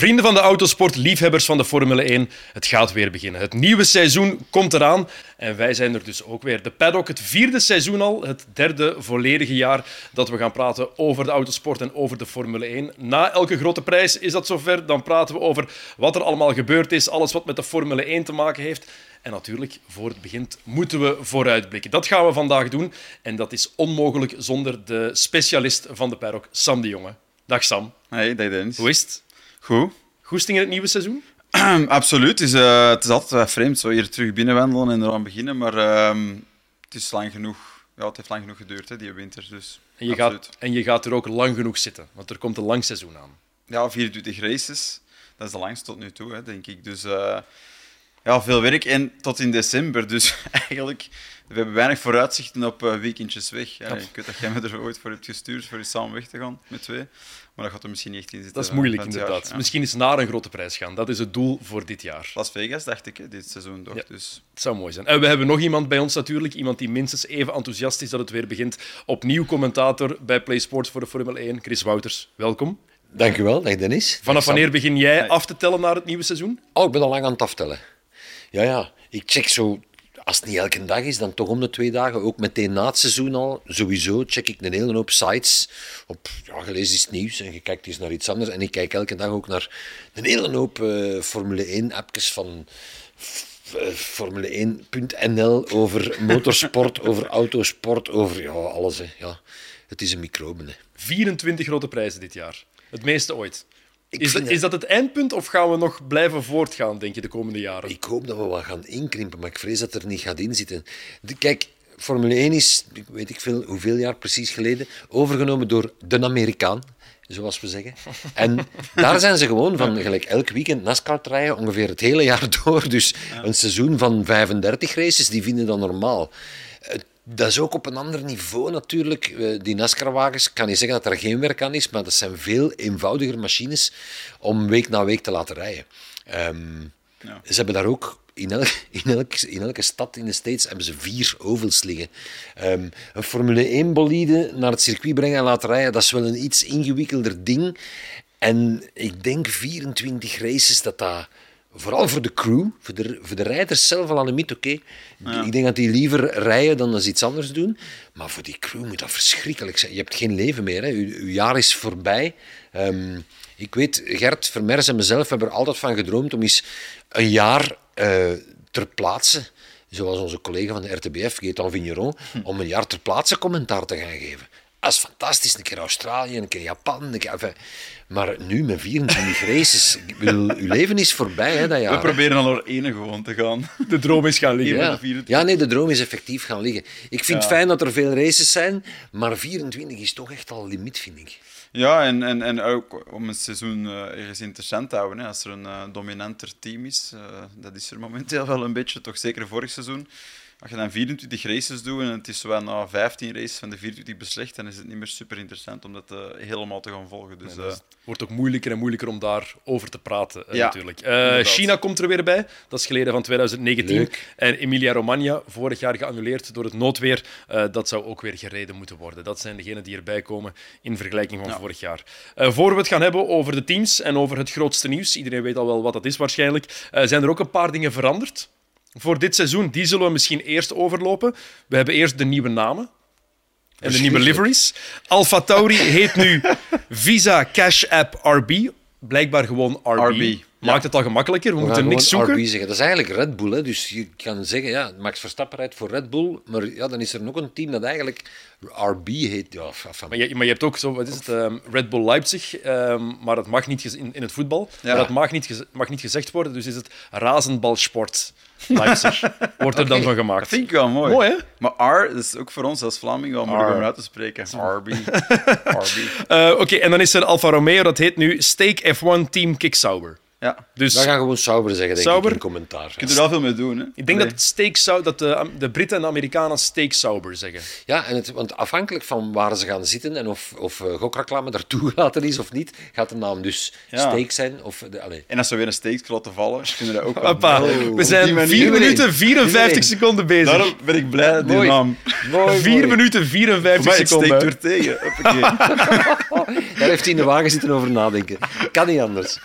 Vrienden van de autosport, liefhebbers van de Formule 1, het gaat weer beginnen. Het nieuwe seizoen komt eraan en wij zijn er dus ook weer. De Paddock, het vierde seizoen al, het derde volledige jaar dat we gaan praten over de autosport en over de Formule 1. Na elke grote prijs is dat zover, dan praten we over wat er allemaal gebeurd is, alles wat met de Formule 1 te maken heeft. En natuurlijk, voor het begint, moeten we vooruitblikken. Dat gaan we vandaag doen en dat is onmogelijk zonder de specialist van de Paddock, Sam de Jonge. Dag Sam. Hey, dag Dennis. Hoe is het? Goed. Goesting in het nieuwe seizoen? Absoluut. Het is, uh, het is altijd wel vreemd zo hier terug binnenwandelen en eraan beginnen, maar uh, het is lang genoeg. Ja, het heeft lang genoeg geduurd, hè, die winter. Dus, en, je gaat, en je gaat er ook lang genoeg zitten, want er komt een lang seizoen aan. Ja, 24 races. Dat is de langste tot nu toe, hè, denk ik. Dus uh, ja, veel werk en tot in december. Dus eigenlijk we hebben weinig vooruitzichten op weekendjes weg. Ik weet dat jij me er ooit voor hebt gestuurd voor je samen weg te gaan met twee. Maar dat gaat er misschien niet echt in zitten. Dat is moeilijk, inderdaad. Ja. Misschien eens naar een grote prijs gaan. Dat is het doel voor dit jaar. Las Vegas, dacht ik, dit seizoen toch. Ja, dus. Het zou mooi zijn. En we hebben nog iemand bij ons natuurlijk. Iemand die minstens even enthousiast is dat het weer begint. Opnieuw commentator bij Play Sports voor de Formule 1. Chris Wouters, welkom. Dank u wel, dag Dennis. Vanaf wanneer begin jij af te tellen naar het nieuwe seizoen? Oh, ik ben al lang aan het aftellen. Ja, ja. Ik check zo als het niet elke dag is, dan toch om de twee dagen. Ook meteen na het seizoen al. Sowieso check ik een hele hoop sites. Op, ja, je leest iets nieuws en je kijkt naar iets anders. En ik kijk elke dag ook naar een hele hoop uh, Formule 1-appjes van uh, Formule 1.nl over motorsport, over autosport, over ja, alles. Hè. Ja, het is een microbe. Hè. 24 grote prijzen dit jaar. Het meeste ooit. Is dat, is dat, het eindpunt of gaan we nog blijven voortgaan, denk je, de komende jaren? Ik hoop dat we wat gaan inkrimpen, maar ik vrees dat er niet gaat inzitten. De, kijk, Formule 1 is, weet ik veel, hoeveel jaar precies geleden, overgenomen door de Amerikaan, zoals we zeggen. En daar zijn ze gewoon van, gelijk elk weekend NASCAR rijden, ongeveer het hele jaar door. Dus een seizoen van 35 races, die vinden dat normaal dat is ook op een ander niveau natuurlijk. Die NASCAR-wagens, ik kan niet zeggen dat er geen werk aan is, maar dat zijn veel eenvoudiger machines om week na week te laten rijden. Um, ja. Ze hebben daar ook in, elk, in, elk, in, elke stad in de States hebben ze vier ovals liggen. Um, een Formule 1-bolide naar het circuit brengen en laten rijden, dat is wel een iets ingewikkelder ding. En ik denk 24 races dat dat vooral voor de crew, voor de, voor de rijders zelf al aan de mythe, oké. Ik denk dat die liever rijden dan eens iets anders doen. Maar voor die crew moet dat verschrikkelijk zijn. Je hebt geen leven meer. Hè. Je, jaar is voorbij. Um, ik weet, Gert Vermers en mezelf hebben er altijd van gedroomd om eens een jaar uh, ter plaatse, zoals onze collega van de RTBF, Gaetan Vigneron, hm. om een jaar ter plaatse commentaar te gaan geven. Dat is fantastisch. Een keer Australië, een keer Japan. Een keer, enfin, maar nu met 24 races, uw leven is voorbij hè, dat jaar. We proberen al naar ene gewoon te gaan. De droom is gaan liggen. Ja. ja, nee, de droom is effectief gaan liggen. Ik vind het fijn dat er veel races zijn, maar 24 is toch echt al limiet, vind ik. Ja, en, en, en ook om het seizoen uh, ergens interessant te houden. Hè. Als er een uh, dominanter team is, uh, dat is er momenteel wel een beetje, toch zeker vorig seizoen als je dan 24 races doet en het is zo na 15 races van de 24 beslecht, dan is het niet meer super interessant om dat uh, helemaal te gaan volgen. Dus, nee, het wordt ook moeilijker en moeilijker om daarover te praten, ja, natuurlijk. Uh, China komt er weer bij, dat is geleden van 2019. Leuk. En Emilia-Romagna, vorig jaar geannuleerd door het noodweer, uh, dat zou ook weer gereden moeten worden. Dat zijn degenen die erbij komen in vergelijking van ja. vorig jaar. voor we het gaan hebben over de teams en over het grootste nieuws, iedereen weet al wel wat dat is waarschijnlijk, zijn er ook een paar dingen veranderd voor dit seizoen, die zullen we misschien eerst overlopen. We hebben eerst de nieuwe namen. En de nieuwe liveries. Alpha Tauri heet nu Visa Cash App RB. Blijkbaar gewoon RB. RB. Maakt het al gemakkelijker, we, we moeten niks zoeken. RB zeggen. Dat is eigenlijk Red Bull. Hè. Dus je kan zeggen, ja, Max Verstappen rijdt voor Red Bull. Maar ja, dan is er nog een team dat eigenlijk RB heet. Ja, van... maar, je, maar je hebt ook zo, wat is het, um, Red Bull Leipzig. Um, maar dat mag niet in, in het voetbal. Ja. Maar dat mag niet, mag niet gezegd worden. Dus is het Razenbalsport. Leipzig wordt er dan van gemaakt. Dat vind ik wel mooi. Mooi, hè? Maar R, is ook voor ons als Vlaming wel moeilijk om uit te spreken. RB. RB. Uh, Oké, okay, en dan is er Alfa Romeo, dat heet nu Stake F1 Team Kicksauber. Ja. Dus, we gaan gewoon sauber zeggen, denk sauber. ik, in commentaar. Je kunt er wel veel mee doen. Hè? Ik denk dat, steak dat de, de Britten en de Amerikanen steak sauber zeggen. Ja, en het, want afhankelijk van waar ze gaan zitten en of, of uh, gokreclame daartoe gelaten is of niet, gaat de naam dus steak zijn. Of de, En als ze weer een steak te vallen, kunnen we dat ook Papa, we zijn 4 minuten 54 seconden bezig. Daarom ben ik blij dat die naam... 4 minuten 54 seconden. steek er tegen. Daar heeft hij in de wagen zitten over nadenken. Kan niet anders.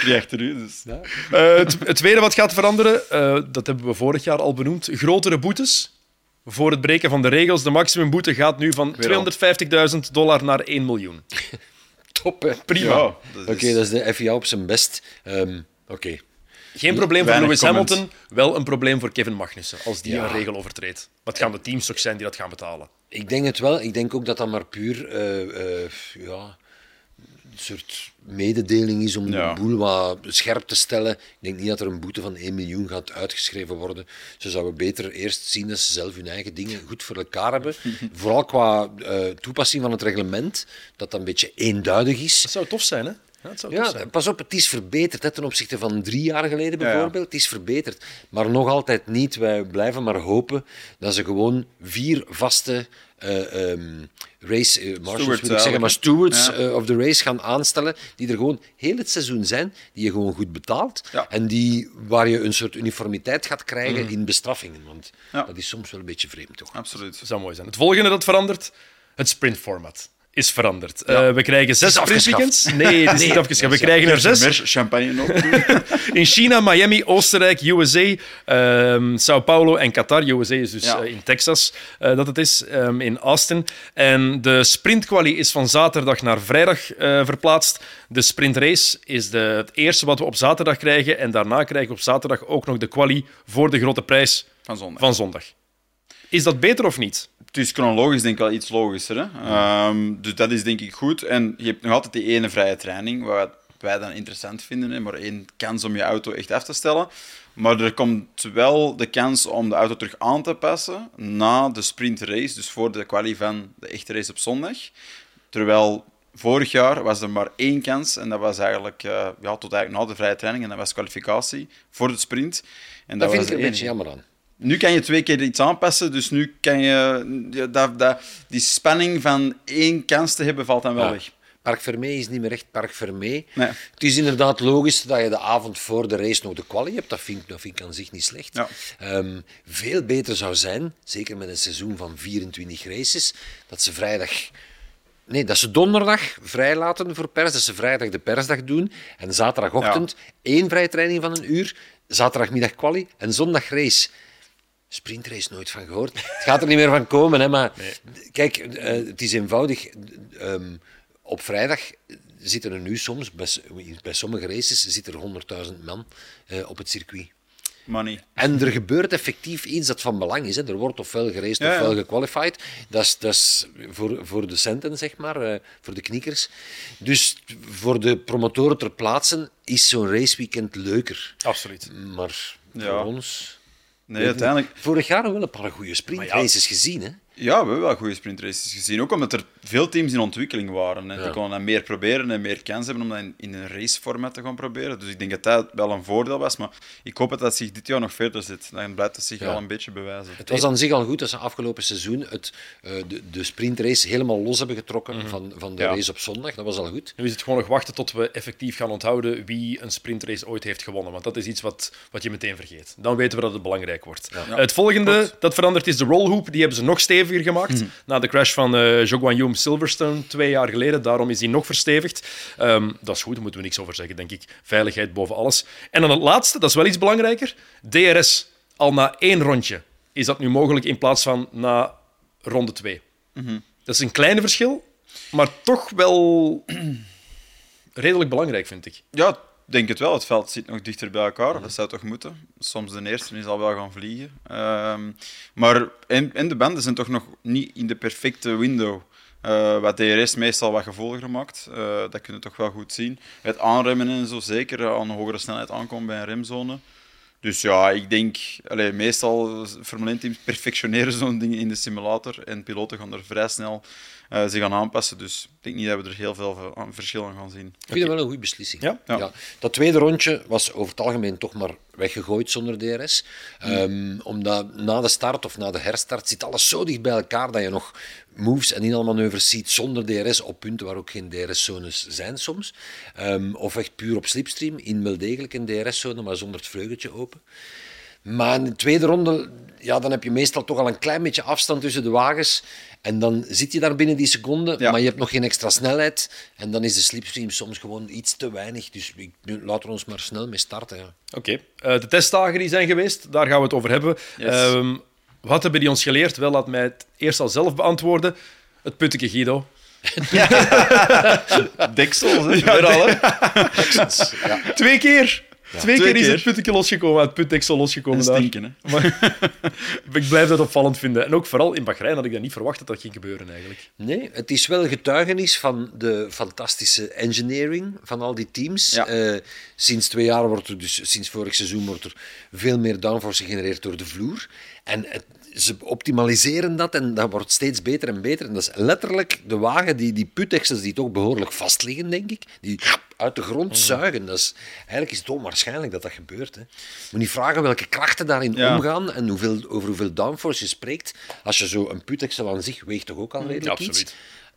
Krijgt u, dus. Ja. Uh, het, het, tweede wat gaat veranderen, uh, dat hebben we vorig jaar al benoemd, grotere boetes voor het breken van de regels. De maximumboete gaat nu van 250.000 dollar naar 1 miljoen. Top, hè? Prima. Ja, Oké, dat is de FIA op zijn best. Um, Oké. Geen probleem voor Lewis Hamilton, wel een probleem voor Kevin Magnussen als die een regel overtreedt. Wat gaan de teams toch zijn die dat gaan betalen? Ik denk het wel. Ik denk ook dat dat maar puur uh, uh, ja, soort mededeling is om de boel wat scherp te stellen. Ik denk niet dat er een boete van 1 miljoen gaat uitgeschreven worden. Ze zouden beter eerst zien dat ze zelf hun eigen dingen goed voor elkaar hebben. Vooral qua uh, toepassing van het reglement, dat dat een beetje eenduidig is. Dat zou tof zijn, hè? Ja, ja pas op, het is verbeterd hè, ten opzichte van drie jaar geleden bijvoorbeeld. Het is verbeterd, maar nog altijd niet. Wij blijven maar hopen dat ze gewoon vier vaste uh, um, race uh, marshals, ik zeggen, maar stewards uh, of the race gaan aanstellen, die er gewoon heel het seizoen zijn, die je gewoon goed betaalt en die, waar je een soort uniformiteit gaat krijgen mm. in bestraffingen. Want dat is soms wel een beetje vreemd, toch? Absoluut. Dat zou mooi zijn. Het volgende dat verandert, het sprintformat is veranderd. Uh, we krijgen zes sprintweekends. Nee, het is niet afgeschaft. We krijgen er zes. champagne nog. in China, Miami, Oostenrijk, USA, um, ehm, Sao Paulo en Qatar. USA is dus uh, in Texas uh, dat het is, um, in Austin. En de sprintquali is van zaterdag naar vrijdag verplaatst. De sprintrace is de, het eerste wat we op zaterdag krijgen. En daarna krijgen we op zaterdag ook nog de quali voor de grote prijs van zondag. Van zondag. Is dat beter of niet? Het is chronologisch denk ik wel iets logischer. Hè? Um, dus dat is denk ik goed. En je hebt nog altijd die ene vrije training, wat wij dan interessant vinden. Hè? Maar één kans om je auto echt af te stellen. Maar er komt wel de kans om de auto terug aan te passen na de sprintrace, dus voor de quali van de echte race op zondag. Terwijl vorig jaar was er maar één kans en dat was eigenlijk uh, ja, tot eigenlijk na de vrije training en dat was kwalificatie voor de sprint. En dat, dat vind ik een beetje jammer aan. Nu kan je twee keer iets aanpassen, dus nu kan je... Dat, dat, die spanning van één kans te hebben, valt dan wel weg. Park Vermee is niet meer echt Park Vermee. Nee. Het is inderdaad logisch dat je de avond voor de race nog de quali hebt. Dat vind, dat vind ik aan zich niet slecht. Ja. Um, veel beter zou zijn, zeker met een seizoen van 24 races, dat ze vrijdag... Nee, dat ze donderdag vrijlaten voor pers, dat ze vrijdag de persdag doen en zaterdagochtend één vrije training van een uur, zaterdagmiddag quali en zondag race sprintrace nooit van gehoord. Het gaat er niet meer van komen, hè, maar kijk, uh, het is eenvoudig. Um, op vrijdag zitten er nu soms, bij, bij sommige races, zit er 100.000 man uh, op het circuit. Money. En er gebeurt effectief iets dat van belang is. Hè. Er wordt ofwel geraced ja, ofwel gequalified. Dat is, dat is voor, voor de centen, zeg maar, uh, voor de knikkers. Dus voor de promotoren ter plaatse is zo'n raceweekend leuker. Absoluut. Maar voor ons... Nee, uiteindelijk... Vorig jaar hebben we wel een paar goede sprintraces gezien, hè? Ja, we hebben wel goede sprintraces gezien. Ook omdat er veel teams in ontwikkeling waren. En die konden dan meer proberen en meer kans hebben om dat in, in een raceformat te gaan proberen. Dus ik denk dat dat wel een voordeel was. Maar ik hoop dat dat zich dit jaar nog verder zit. Dan blijft het zich wel een beetje bewijzen. Het was aan zich al goed dat ze afgelopen seizoen het, uh, de, de sprintrace helemaal los hebben getrokken mhm. van, van de race op zondag. Dat was al goed. Nu is het gewoon nog wachten tot we effectief gaan onthouden wie een sprintrace ooit heeft gewonnen. Want dat is iets wat, wat je meteen vergeet. Dan weten we dat het belangrijk wordt. Het volgende dat verandert is de rollhoop. Die hebben ze nog steviger gemaakt. Mhm. Na de crash van uh, Joguanyum Silverstone twee jaar geleden. Daarom is die nog verstevigd. Um, dat is goed, daar moeten we niks over zeggen, denk ik. Veiligheid boven alles. En dan het laatste, dat is wel iets belangrijker. DRS. Al na één rondje is dat nu mogelijk in plaats van na ronde twee. Mhm. Dat is een kleine verschil, maar toch wel redelijk belangrijk, vind ik. Ja, denk het wel. Het veld zit nog dichter bij elkaar. Dat zou toch moeten. Soms de eerste is al wel gaan vliegen. Um, maar in, in, de banden zijn toch nog niet in de perfecte window. Uh, wat DRS meestal wat gevoeliger maakt. Uh, dat kun je toch wel goed zien. Het aanremmen en zo, zeker aan een hogere snelheid aankomen bij een remzone. Dus ja, ik denk, allez, meestal Formule 1 teams perfectioneren zo'n ding in de simulator en piloten gaan er vrij snel uh, zich gaan aanpassen. Dus ik denk niet dat we er heel veel verschil aan gaan zien. Ik vind het wel een goede beslissing. Ja? Ja. Dat tweede rondje was over het algemeen toch maar weggegooid zonder DRS. Um, omdat na de start of na de herstart zit alles zo dicht bij elkaar dat je nog moves en inhaalmanoeuvres ziet zonder DRS op punten waar ook geen DRS-zones zijn soms. Um, of echt puur op slipstream, in wel degelijk een DRS-zone, maar zonder het vleugeltje open. Maar in de tweede ronde, ja, dan heb je meestal toch al een klein beetje afstand tussen de wagens. En dan zit je daar binnen die seconde, maar je hebt nog geen extra snelheid. En dan is de slipstream soms gewoon iets te weinig. Dus laten we ons maar snel mee starten. Ja. Oké, okay. uh, de testdagen die zijn geweest, daar gaan we het over hebben. Yes. Um, wat hebben die ons geleerd? Wel, laat mij het eerst al zelf beantwoorden. Het putteke Guido. Ja. Deksel, ja, al, hè? Ja. Twee keer. Twee, keer, is het puttetje losgekomen, het putdeksel losgekomen. Stinken, hè? Maar, ik blijf dat opvallend vinden. En ook vooral in Bahrein had ik dat niet verwacht dat dat ging gebeuren eigenlijk. Nee, het is wel getuigenis van de fantastische engineering van al die teams. Ja. Uh, sinds twee jaar wordt er dus, sinds vorig seizoen wordt er veel meer downforce gegenereerd door de vloer. En het, ze optimaliseren dat en dat wordt steeds beter en beter. En dat is letterlijk de wagen die die puteksels die toch behoorlijk vast liggen, denk ik, die uit de grond mhm. zuigen. Dat is, eigenlijk is het onwaarschijnlijk dat dat gebeurt. Hè. Je moet niet vragen welke krachten daarin omgaan en hoeveel, over hoeveel downforce je spreekt. Als je zo een puteksel aan zich weegt toch ook al redelijk ja, iets.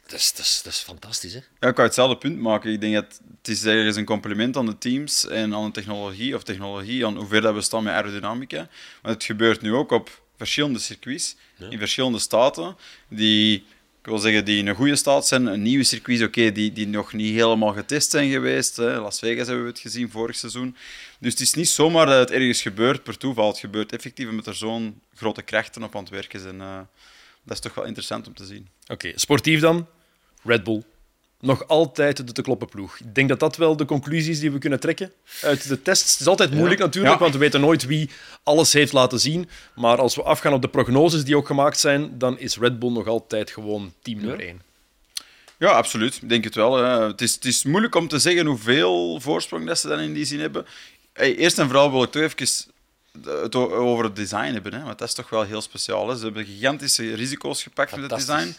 Dat is, dat, is, dat is fantastisch, hè? Ja, ik kan hetzelfde punt maken. Ik denk dat het is ergens een compliment aan de teams en aan de technologie, of technologie, aan hoe ver dat we staan met aerodynamica. Maar het gebeurt nu ook op verschillende circuits in verschillende staten. Die, ik wil zeggen, die in een goede staat zijn. Een nieuwe circuits, oké, die, die nog niet helemaal getest zijn geweest. Hè. Las Vegas hebben we het gezien vorig seizoen. Dus het is niet zomaar dat het ergens gebeurt per toeval. Het gebeurt effectief met er zo'n grote krachten op aan het werken zijn. Uh, dat is toch wel interessant om te zien. Oké, sportief dan. Red Bull nog altijd de te kloppen ploeg. Ik denk dat dat wel de conclusie is die we kunnen trekken uit de tests. Het is altijd moeilijk natuurlijk, want we weten nooit wie alles heeft laten zien. Maar als we afgaan op de prognoses die ook gemaakt zijn, dan is Red Bull nog altijd gewoon team nummer 1. Ja, absoluut. Ik denk het wel. Het, is, het is moeilijk om te zeggen hoeveel voorsprong dat ze dan in die zin hebben. Hey, eerst en vooral wil ik toch even het over het design hebben. Hè? Want dat is toch wel heel speciaal. Hè? Ze hebben gigantische risico's gepakt met het design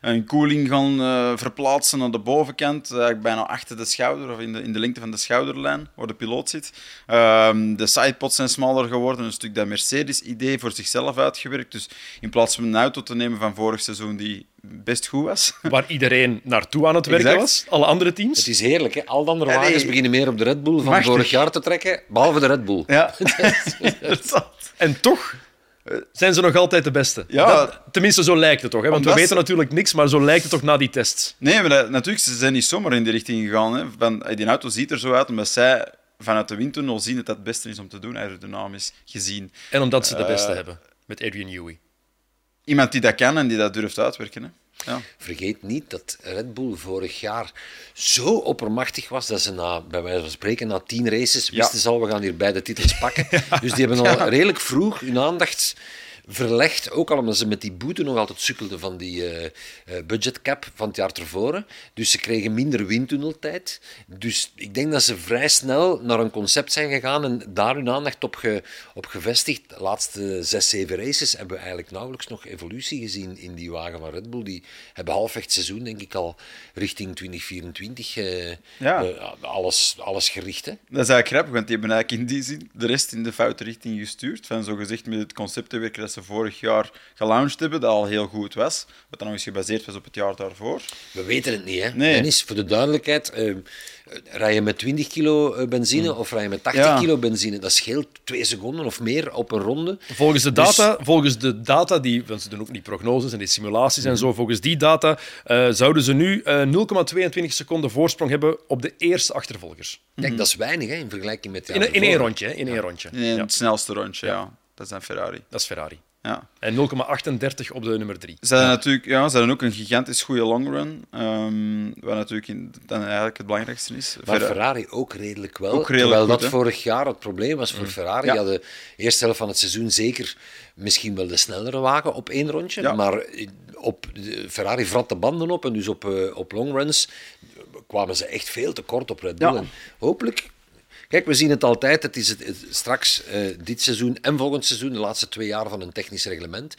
een koeling gaan uh, verplaatsen naar de bovenkant, eigenlijk bijna achter de schouder of in de, in de lengte van de schouderlijn, waar de piloot zit. Um, de sidepods zijn smaller geworden, een stuk dat Mercedes-idee voor zichzelf uitgewerkt. Dus in plaats van een auto te nemen van vorig seizoen die best goed was. Waar iedereen naartoe aan het werken was, alle andere teams. Het is heerlijk, hè? Al de andere wagens beginnen meer op de Red Bull van vorig jaar te trekken, behalve de Red Bull. Ja. en toch zijn ze nog altijd de beste. Ja, tenminste, zo lijkt het toch. Hè? Want we weten natuurlijk niks, maar zo lijkt het toch na die tests. Nee, maar natuurlijk, ze zijn niet zomaar in die richting gegaan. Hè. Van, die auto ziet er zo uit omdat zij vanuit de windtunnel zien dat dat het beste is om te doen, aerodynamisch gezien. En omdat ze de beste uh, hebben, met Adrian Newey. Iemand die dat kan en die dat durft uitwerken. Hè. Ja. Vergeet niet dat Red Bull vorig jaar zo oppermachtig was dat ze na, bij wijze van spreken, na tien races wisten ze al, we gaan hier beide titels pakken. Dus die hebben al redelijk vroeg hun aandacht verlegd. Ook al omdat ze met die boete nog altijd sukkelden van die uh, budgetcap van het jaar tevoren. Dus ze kregen minder windtunneltijd. Dus ik denk dat ze vrij snel naar een concept zijn gegaan en daar hun aandacht op, ge, op gevestigd. De laatste zes, zeven races hebben we eigenlijk nauwelijks nog evolutie gezien in die wagen van Red Bull. Die hebben halfweg het seizoen, denk ik, al richting 2024 uh, ja. alles, alles gericht. Hè? Dat is eigenlijk grappig, want die hebben eigenlijk in die zin de rest in de foute richting gestuurd. Van zo gezegd met het concept te werken dat ze vorig jaar gelaunched hebben, dat al heel goed was. Wat dan nog eens gebaseerd was op het jaar daarvoor. We weten het niet, hè? Nee. Dennis, voor de duidelijkheid, uh, rij je met 20 kilo eh, benzine mm. of rij je met 80 kilo benzine, dat scheelt twee seconden of meer op een ronde. Volgens de data, dus... volgens de data die, want ze doen ook niet prognoses en die simulaties en mm. zo, volgens die data uh, zouden ze nu uh, 0,22 seconden voorsprong hebben op de eerste achtervolgers. Kijk, mm. dat is weinig hè, in vergelijking met... In, in één rondje, hè, in één rondje. In het snelste rondje, ja. Dat is een Ferrari. Dat is Ferrari. Ja. En 0,38 op de nummer 3. Ze hadden, natuurlijk, ja, ze hadden ook een gigantisch goede longrun. Um, wat natuurlijk in, dan eigenlijk het belangrijkste is. Maar Ferrari ook redelijk wel. Ook redelijk terwijl dat vorig jaar het probleem was voor mm. Ferrari. Ja. hadden de eerste helft van het seizoen zeker misschien wel de snellere wagen op één rondje. Maar op, Ferrari vrat de banden op en dus op, uh, op longruns kwamen ze echt veel te kort op Red Bull. hopelijk Kijk, we zien het altijd. Het is het, straks uh, dit seizoen en volgend seizoen, de laatste twee jaar van een technisch reglement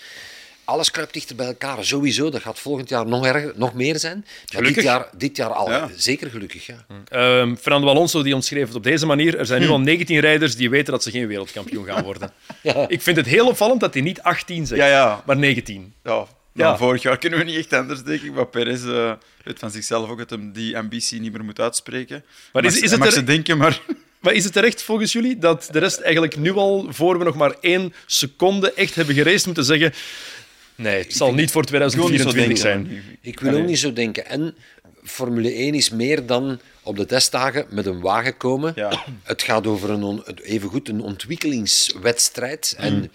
alles kruipt dichter bij elkaar. Sowieso, dat gaat volgend jaar nog, erger, nog meer zijn. Maar dit jaar, dit jaar al. Zeker gelukkig, ja. Uh, Fernando Alonso die omschreef het op deze manier. Er zijn nu al 19 rijders die weten dat ze geen wereldkampioen gaan worden. ja. Ik vind het heel opvallend dat hij niet 18 zegt, ja, ja. maar 19. Ja, ja. vorig jaar kunnen we niet echt anders, denk ik. Maar Perez uh, weet van zichzelf ook dat hij die ambitie niet meer moet uitspreken. Maar is, is het mag er... ze denken, maar... Maar is het terecht volgens jullie dat de rest eigenlijk nu al, voor we nog maar één seconde echt hebben gereisd, moeten zeggen Nee, het zal niet voor 2024 zijn. Ik wil ook niet zo denken. En Formule 1 is meer dan op de testdagen met een wagen komen. Ja. Het gaat over een evengoed een ontwikkelingswedstrijd. En mm.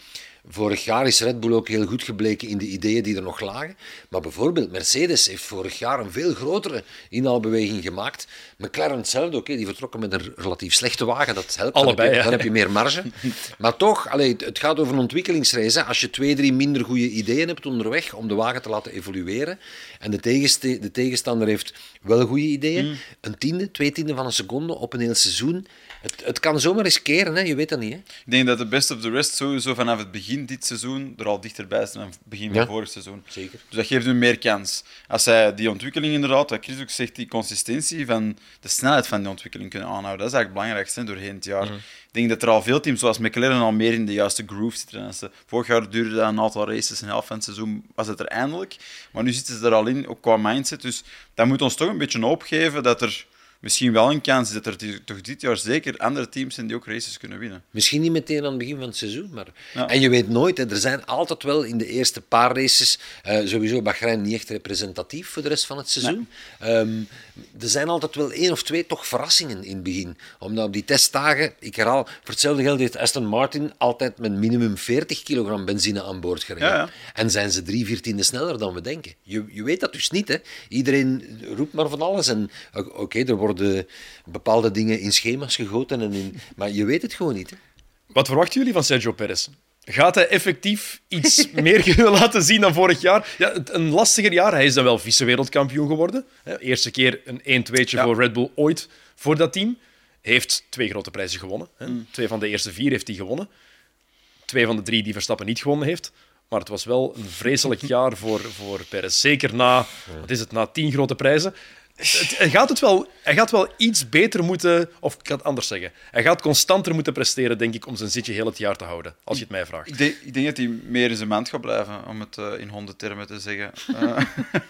Vorig jaar is Red Bull ook heel goed gebleken in de ideeën die er nog lagen. Maar bijvoorbeeld Mercedes heeft vorig jaar een veel grotere inhaalbeweging gemaakt. McLaren hetzelfde, oké, die vertrokken met een relatief slechte wagen. Dat helpt, Allebei, dan, heb je, dan heb je meer marge. maar toch, allee, het gaat over een ontwikkelingsreis. Hè. Als je twee, drie minder goede ideeën hebt onderweg om de wagen te laten evolueren en de, de tegenstander heeft wel goede ideeën, mm. een tiende, twee tiende van een seconde op een heel seizoen, het, het kan zomaar eens keren, hè? je weet dat niet. Hè? Ik denk dat de best of the rest sowieso vanaf het begin dit seizoen er al dichterbij is dan het begin van vorig seizoen. Zeker. Dus dat geeft hem meer kans. Als zij die ontwikkeling inderdaad, wat Chris ook zegt, die consistentie van de snelheid van die ontwikkeling kunnen aanhouden, dat is eigenlijk het belangrijkste doorheen het jaar. Mhm. Ik denk dat er al veel teams, zoals McLaren, al meer in de juiste groove zitten. vorig jaar duurde dat een aantal races, een helft van het seizoen was het er eindelijk. Maar nu zitten ze er al in, ook qua mindset. Dus dat moet ons toch een beetje opgeven dat er misschien wel een kans dat er toch dit jaar zeker andere teams zijn die ook races kunnen winnen. Misschien niet meteen aan het begin van het seizoen, maar... En je weet nooit, hè, er zijn altijd wel in de eerste paar races, uh, sowieso Bahrein niet echt representatief voor de rest van het seizoen. Ehm, er zijn altijd wel één of twee toch verrassingen in het begin. Omdat op die testdagen, ik herhaal, voor hetzelfde geld heeft Aston Martin altijd met minimum 40 kilogram benzine aan boord gereden. En zijn ze drie viertiende sneller dan we denken. Je, je weet dat dus niet, hè. Iedereen roept maar van alles. En oké, er wordt worden bepaalde dingen in schema's gegoten. En in, maar je weet het gewoon niet. Hè? Wat verwachten jullie van Sergio Perez? Gaat hij effectief iets meer laten zien dan vorig jaar? Ja, een lastiger jaar. Hij is dan wel vice-wereldkampioen geworden. Eerste keer een 1-2'tje voor Red Bull ooit voor dat team. Heeft twee grote prijzen gewonnen. Mm. Twee van de eerste vier heeft hij gewonnen. Twee van de drie die Verstappen niet gewonnen heeft. Maar het was wel een vreselijk jaar voor, voor Perez. Zeker na, wat is het, na tien grote prijzen hij, gaat het wel, hij gaat wel iets beter moeten, of ik ga het anders zeggen. Hij gaat constanter moeten presteren, denk ik, om zijn zitje heel het jaar te houden, als je het mij vraagt. Ik denk, ik denk dat hij meer in zijn maand gaat blijven, om het uh, in hondendtermen te zeggen. Uh,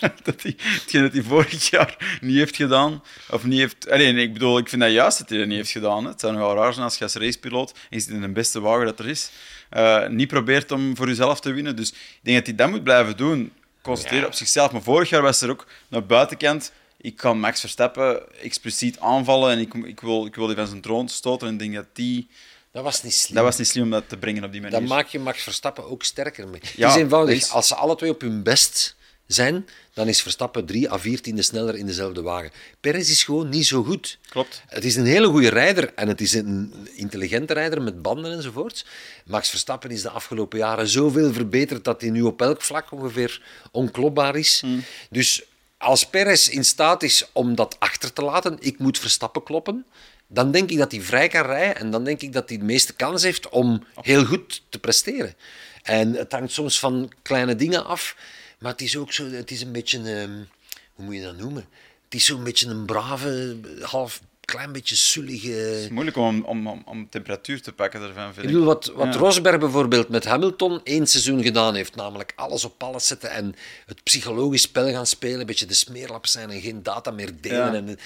dat hij, hetgeen dat hij vorig jaar niet heeft gedaan, of niet heeft... Alleen, ik bedoel, ik vind dat juist dat hij dat niet heeft gedaan. Hè. Het zou nog wel raar zijn als je als racepiloot, en je zit in de beste wagen dat er is, uh, niet probeert om voor jezelf te winnen. Dus ik denk dat hij dat moet blijven doen. Concentreren op zichzelf. Maar vorig jaar was er ook naar buitenkant ik kan Max Verstappen expliciet aanvallen en ik, ik, wil, ik wil die van zijn troon stoten. En ik denk dat die... Dat was niet slim. Dat was niet slim om dat te brengen op die manier. Dan maak je Max Verstappen ook sterker mee. Ja, het is eenvoudig. Als ze alle twee op hun best zijn, dan is Verstappen drie à vier tiende sneller in dezelfde wagen. Perez is gewoon niet zo goed. Klopt. Het is een hele goede rijder en het is een intelligente rijder met banden enzovoort. Max Verstappen is de afgelopen jaren zoveel verbeterd dat hij nu op elk vlak ongeveer onklopbaar is. Hmm. Dus als Perez in staat is om dat achter te laten, ik moet Verstappen kloppen, dan denk ik dat hij vrij kan rijden en dan denk ik dat hij de meeste kans heeft om heel goed te presteren. En het hangt soms van kleine dingen af, maar het is ook zo, het is een beetje, um, hoe moet je dat noemen? Het is zo'n beetje een brave, half klein beetje sullige... Het is moeilijk om, om, om, temperatuur te pakken ervan, vind ik. Bedoel, wat, wat Rosberg bijvoorbeeld met Hamilton één seizoen gedaan heeft, namelijk alles op alles zetten en het psychologisch spel gaan spelen, een beetje de smeerlap zijn en geen data meer delen. En,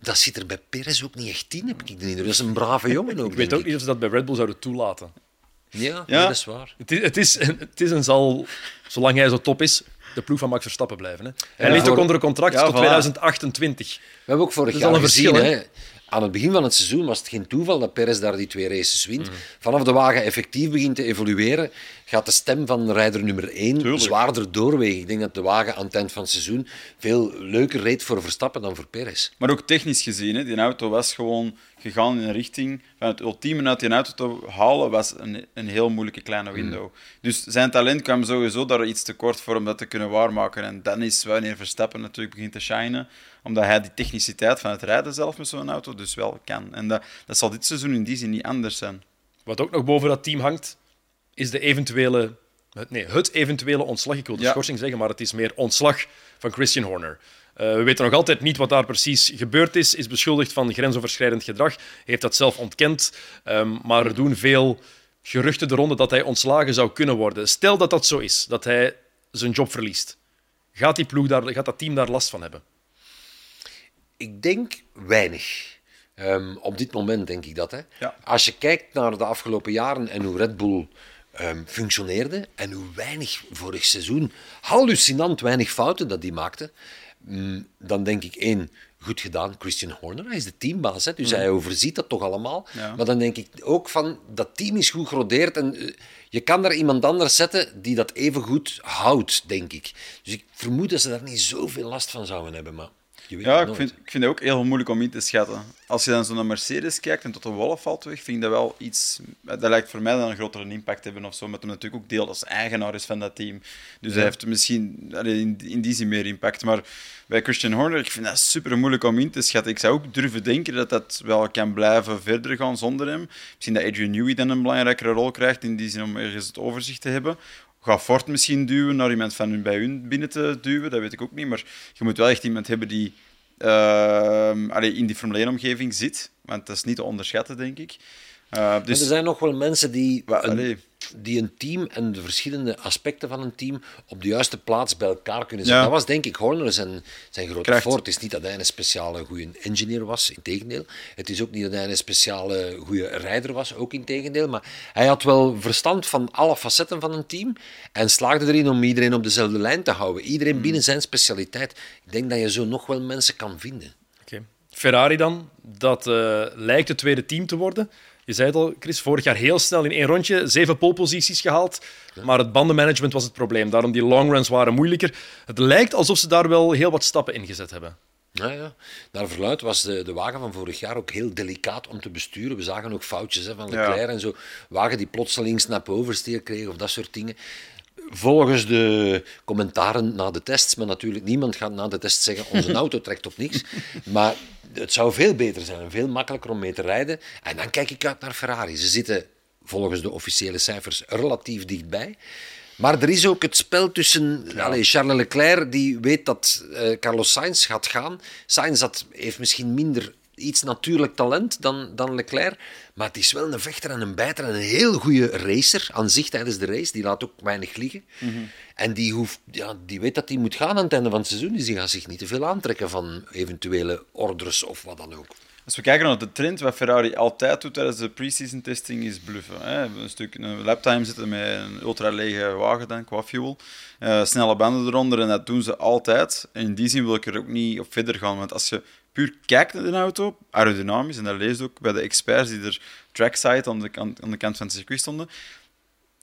dat zit er bij Perez ook niet echt in, heb ik de indruk. Dat is een brave jongen ook. ik weet ook niet of ze dat bij Red Bull zouden toelaten. Ja, ja. dat is waar. Het is, het is, het is en zal, zolang hij zo top is, de ploeg van Max Verstappen blijven. Hè. Hij ja, ligt ook onder een contract tot 2028. We hebben ook vorig jaar gezien, hè, aan het begin van het seizoen was het geen toeval dat Perez daar die twee races wint. Mhm. Vanaf de wagen effectief begint te evolueren, gaat de stem van rijder nummer 1 zwaarder doorwegen. Ik denk dat de wagen aan het eind van het seizoen veel leuker reed voor Verstappen dan voor Perez. Maar ook technisch gezien, hè, die auto was gewoon gegaan in een richting van het ultieme uit die auto te halen, was een, een heel moeilijke kleine mhm. window. Dus zijn talent kwam sowieso daar iets te kort voor om dat te kunnen waarmaken. En dan is wanneer Verstappen natuurlijk begint te shinen omdat hij die techniciteit van het rijden zelf met zo'n auto dus wel kan. En dat, dat zal dit seizoen in die zin niet anders zijn. Wat ook nog boven dat team hangt, is de eventuele, nee, het eventuele ontslag. Ik wil de schorsing zeggen, maar het is meer ontslag van Christian Horner. Uh, we weten nog altijd niet wat daar precies gebeurd is. Is beschuldigd van grensoverschrijdend gedrag. Heeft dat zelf ontkend. Um, maar er doen veel geruchten de ronde dat hij ontslagen zou kunnen worden. Stel dat dat zo is, dat hij zijn job verliest. Gaat, die ploeg daar, gaat dat team daar last van hebben? Ik denk weinig. Um, op dit moment denk ik dat. Hè. Ja. Als je kijkt naar de afgelopen jaren en hoe Red Bull um, functioneerde en hoe weinig vorig seizoen, hallucinant weinig fouten dat die maakte, dan denk ik één, goed gedaan, Christian Horner. Hij is de teambaas, hè, dus mm. hij overziet dat toch allemaal. Maar dan denk ik ook van, dat team is goed gerodeerd en uh, je kan daar iemand anders zetten die dat even goed houdt, denk ik. Dus ik vermoed dat ze daar niet zoveel last van zouden hebben, maar ja, ik vind, ik vind het ook heel moeilijk om in te schatten. Als je dan zo naar Mercedes kijkt en tot de Wolf valt weg, vind ik dat wel iets... Dat lijkt voor mij dan een grotere impact hebben of zo, met hem natuurlijk ook deel als eigenaar is van dat team. Dus hij heeft misschien in, in die zin meer impact. Maar bij Christian Horner, ik vind dat super moeilijk om in te schatten. Ik zou ook durven denken dat dat wel kan blijven verder gaan zonder hem. Misschien dat Adrian Newey dan een belangrijkere rol krijgt in die zin om ergens het overzicht te hebben. Ga Ford misschien duwen naar iemand van hun bij hun binnen te duwen, dat weet ik ook niet. Maar je moet wel echt iemand hebben die uh, in die Formule 1-omgeving zit. Want dat is niet te onderschatten, denk ik. Uh, dus... Er zijn nog wel mensen die een, die een team en de verschillende aspecten van een team op de juiste plaats bij elkaar kunnen zetten. Dat was denk ik Horner zijn, zijn grote Kracht. Het is niet dat hij een speciale goede engineer was, in tegendeel. Het is ook niet dat hij een speciale goede rijder was, ook in tegendeel. Maar hij had wel verstand van alle facetten van een team en slaagde erin om iedereen op dezelfde lijn te houden. Iedereen hmm. binnen zijn specialiteit. Ik denk dat je zo nog wel mensen kan vinden. Ferrari dan, dat uh, lijkt het tweede team te worden. Je zei het al, Chris, vorig jaar heel snel in één rondje zeven poleposities gehaald. Maar het bandenmanagement was het probleem. Daarom die longruns waren moeilijker. Het lijkt alsof ze daar wel heel wat stappen in gezet hebben. Ja, ja. Naar verluid was de, de wagen van vorig jaar ook heel delicaat om te besturen. We zagen ook foutjes hè, van Leclerc en zo. Wagen die plotseling snap oversteer kreeg of dat soort dingen. Volgens de commentaren na de tests, maar natuurlijk niemand gaat na de test zeggen onze auto trekt op niks. Maar het zou veel beter zijn, veel makkelijker om mee te rijden. En dan kijk ik uit naar Ferrari. Ze zitten volgens de officiële cijfers relatief dichtbij. Maar er is ook het spel tussen ja. allez, Charles Leclerc, die weet dat uh, Carlos Sainz gaat gaan. Sainz had, heeft misschien minder iets natuurlijk talent dan, dan Leclerc. Maar het is wel een vechter en een bijter en een heel goede racer aan zich tijdens de race. Die laat ook weinig liggen. En die, hoeft, ja, die weet dat hij moet gaan aan het einde van het seizoen. Dus die gaat zich niet te veel aantrekken van eventuele orders of wat dan ook. Als we kijken naar de trend, wat Ferrari altijd doet tijdens de pre-season testing, is bluffen. Hè. Een stuk een laptime zitten met een ultra lege wagen dan, qua fuel. Uh, snelle banden eronder en dat doen ze altijd. En in die zin wil ik er ook niet op verder gaan, want als je puur kijkt naar de auto, aerodynamisch, en dat leest ook bij de experts die er trackside aan de, aan de kant van het circuit stonden,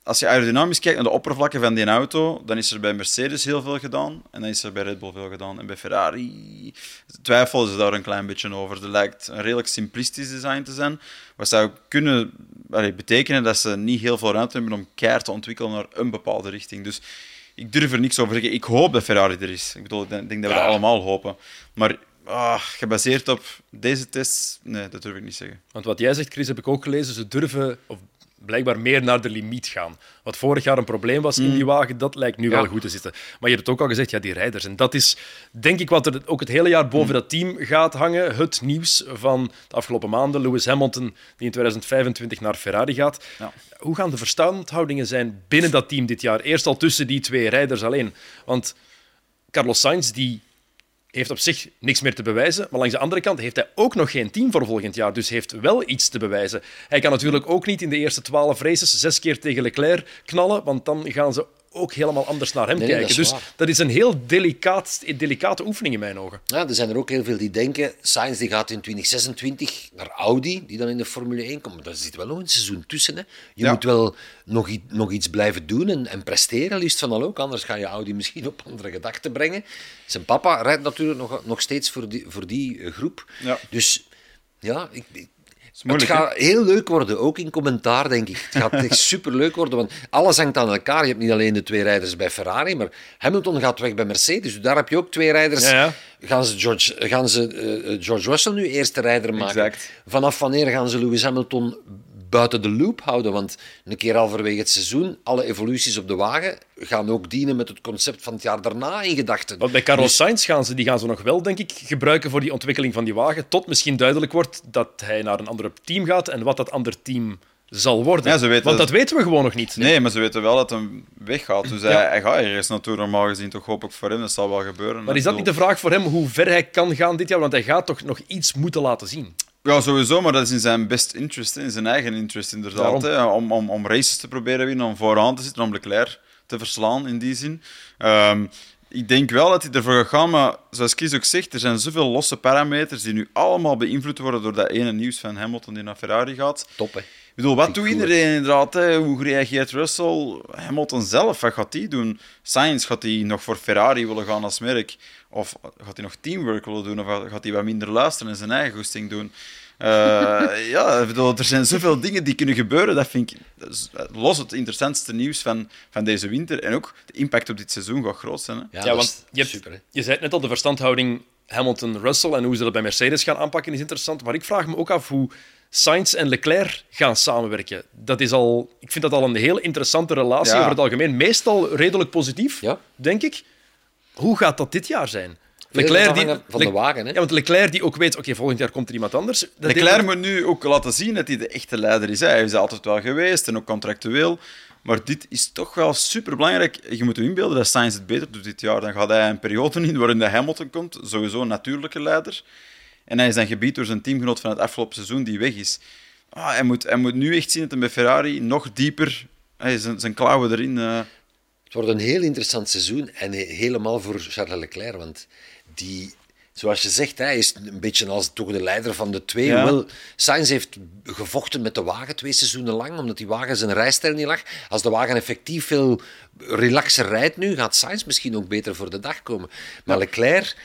als je aerodynamisch kijkt naar de oppervlakken van die auto, dan is er bij Mercedes heel veel gedaan en dan is er bij Red Bull veel gedaan. En bij Ferrari twijfelen ze daar een klein beetje over. Er lijkt een redelijk simplistisch design te zijn, wat zou kunnen betekenen dat ze niet heel veel ruimte hebben om keihard te ontwikkelen naar een bepaalde richting. Dus ik durf er niks over te zeggen. Ik hoop dat Ferrari er is. Ik bedoel, ik denk dat we dat allemaal hopen. Maar ah, gebaseerd op deze test, nee, dat durf ik niet zeggen. Want wat jij zegt, Chris, heb ik ook gelezen. Ze durven, of blijkbaar meer naar de limiet gaan. Wat vorig jaar een probleem was in mm. die wagen, dat lijkt nu wel goed te zitten. Maar je hebt het ook al gezegd, ja, die rijders. En dat is, denk ik, wat er ook het hele jaar boven mm. dat team gaat hangen. Het nieuws van de afgelopen maanden. Lewis Hamilton, die in 2025 naar Ferrari gaat. Ja. Hoe gaan de verstandhoudingen zijn binnen dat team dit jaar? Eerst al tussen die twee rijders alleen. Want Carlos Sainz, die heeft op zich niks meer te bewijzen. Maar langs de andere kant heeft hij ook nog geen team voor volgend jaar. Dus heeft wel iets te bewijzen. Hij kan natuurlijk ook niet in de eerste twaalf races zes keer tegen Leclerc knallen. Want dan gaan ze ook helemaal anders naar hem kijken. dus dat is een heel delicaat, delicate oefening in mijn ogen. Ja, er zijn er ook heel veel die denken, Sainz die gaat in 2026 naar Audi, die dan in de Formule 1 komt. Daar zit wel nog een seizoen tussen. Hè. Je moet wel nog, nog iets blijven doen en, en presteren, liefst van al ook. Anders ga je Audi misschien op andere gedachten brengen. Zijn papa rijdt natuurlijk nog, nog steeds voor die, voor die groep. Ja. Dus ja, ik, Het gaat heel leuk worden, ook in commentaar, denk ik. Het gaat echt superleuk worden, want alles hangt aan elkaar. Je hebt niet alleen de twee rijders bij Ferrari, maar Hamilton gaat weg bij Mercedes. Dus daar heb je ook twee rijders. Ja, ja. Gaan ze, George, gaan ze uh, George Russell nu eerste rijder maken? Exact. Vanaf wanneer gaan ze Lewis Hamilton buiten de loop houden. Want een keer halverwege het seizoen, alle evoluties op de wagen gaan ook dienen met het concept van het jaar daarna in gedachten. Want bij Carlos dus... Sainz gaan ze, die gaan ze nog wel, denk ik, gebruiken voor die ontwikkeling van die wagen, tot misschien duidelijk wordt dat hij naar een ander team gaat en wat dat ander team zal worden. Ja, ze weten Want dat, weten we gewoon nog niet. Nee, maar ze weten wel dat hij weggaat. Dus hij, hij, gaat ergens naartoe, normaal gezien toch hopelijk voor hem. Dat zal wel gebeuren. Maar is dat niet de vraag voor hem, hoe ver hij kan gaan dit jaar? Want hij gaat toch nog iets moeten laten zien. Ja, sowieso, maar dat is in zijn best interest, in zijn eigen interest inderdaad. Hè, om, om, om races te proberen winnen, om vooraan te zitten, om Leclerc te verslaan in die zin. Um, ik denk wel dat hij ervoor gaat gaan, maar zoals Kies ook zegt, er zijn zoveel losse parameters die nu allemaal beïnvloed worden door dat ene nieuws van Hamilton die naar Ferrari gaat. Top, hè? Ik bedoel, wat doet iedereen inderdaad? Hè? Hoe reageert Russell? Hamilton zelf, wat gaat hij doen? Sainz, gaat hij nog voor Ferrari willen gaan als merk? Of gaat hij nog teamwork willen doen? Of gaat hij wat minder luisteren en zijn eigen goesting doen? Uh, ja, bedoel, er zijn zoveel dingen die kunnen gebeuren. Dat vind ik los het interessantste nieuws van, van deze winter. En ook de impact op dit seizoen gaat groot zijn. Hè? Ja, want je, hebt, super, je zei net al, de verstandhouding Hamilton-Russell en hoe ze dat bij Mercedes gaan aanpakken is interessant. Maar ik vraag me ook af hoe Sainz en Leclerc gaan samenwerken. Dat is al, ik vind dat al een heel interessante relatie over het algemeen. Meestal redelijk positief, ja. denk ik. Hoe gaat dat dit jaar zijn? Leclerc die, van de wagen. Hè? Ja, want Leclerc die ook weet, oké, volgend jaar komt er iemand anders. Dat Leclerc moet nu ook laten zien dat hij de echte leider is. Hij is altijd wel geweest en ook contractueel. Maar dit is toch wel super belangrijk. Je moet je inbeelden dat Sainz het beter doet dit jaar. Dan gaat hij een periode in waarin de Hamilton komt, sowieso een natuurlijke leider. En hij is dan gebied door zijn teamgenoot van het afgelopen seizoen die weg is. Ah, hij, moet, hij moet nu echt zien dat hij bij Ferrari nog dieper hij, zijn, zijn klauwen erin. Uh... Het wordt een heel interessant seizoen en helemaal voor Charles Leclerc. Want die, zoals je zegt, hij is een beetje als toch de leider van de twee. Ja. Wel, Sainz heeft gevochten met de wagen twee seizoenen lang, omdat die wagen zijn rijstijl niet lag. Als de wagen effectief veel relaxer rijdt nu, gaat Sainz misschien ook beter voor de dag komen. Maar Leclerc,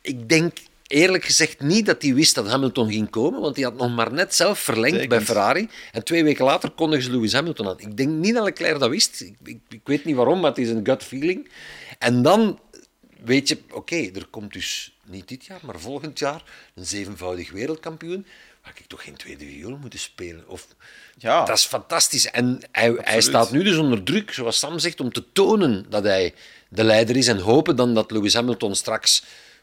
ik denk eerlijk gezegd niet dat hij wist dat Hamilton ging komen, want hij had nog maar net zelf verlengd bij Ferrari. En twee weken later kondigde ze Lewis Hamilton aan. Ik denk niet dat Leclerc dat wist. Ik, ik, ik weet niet waarom, maar het is een gut feeling. En dan weet je, oké, er komt dus niet dit jaar, maar volgend jaar een zevenvoudig wereldkampioen. Waar ik toch geen tweede viool moeten spelen? Of, ja. Dat is fantastisch. En hij, hij staat nu dus onder druk, zoals Sam zegt, om te tonen dat hij de leider is. En hopen dan dat Lewis Hamilton straks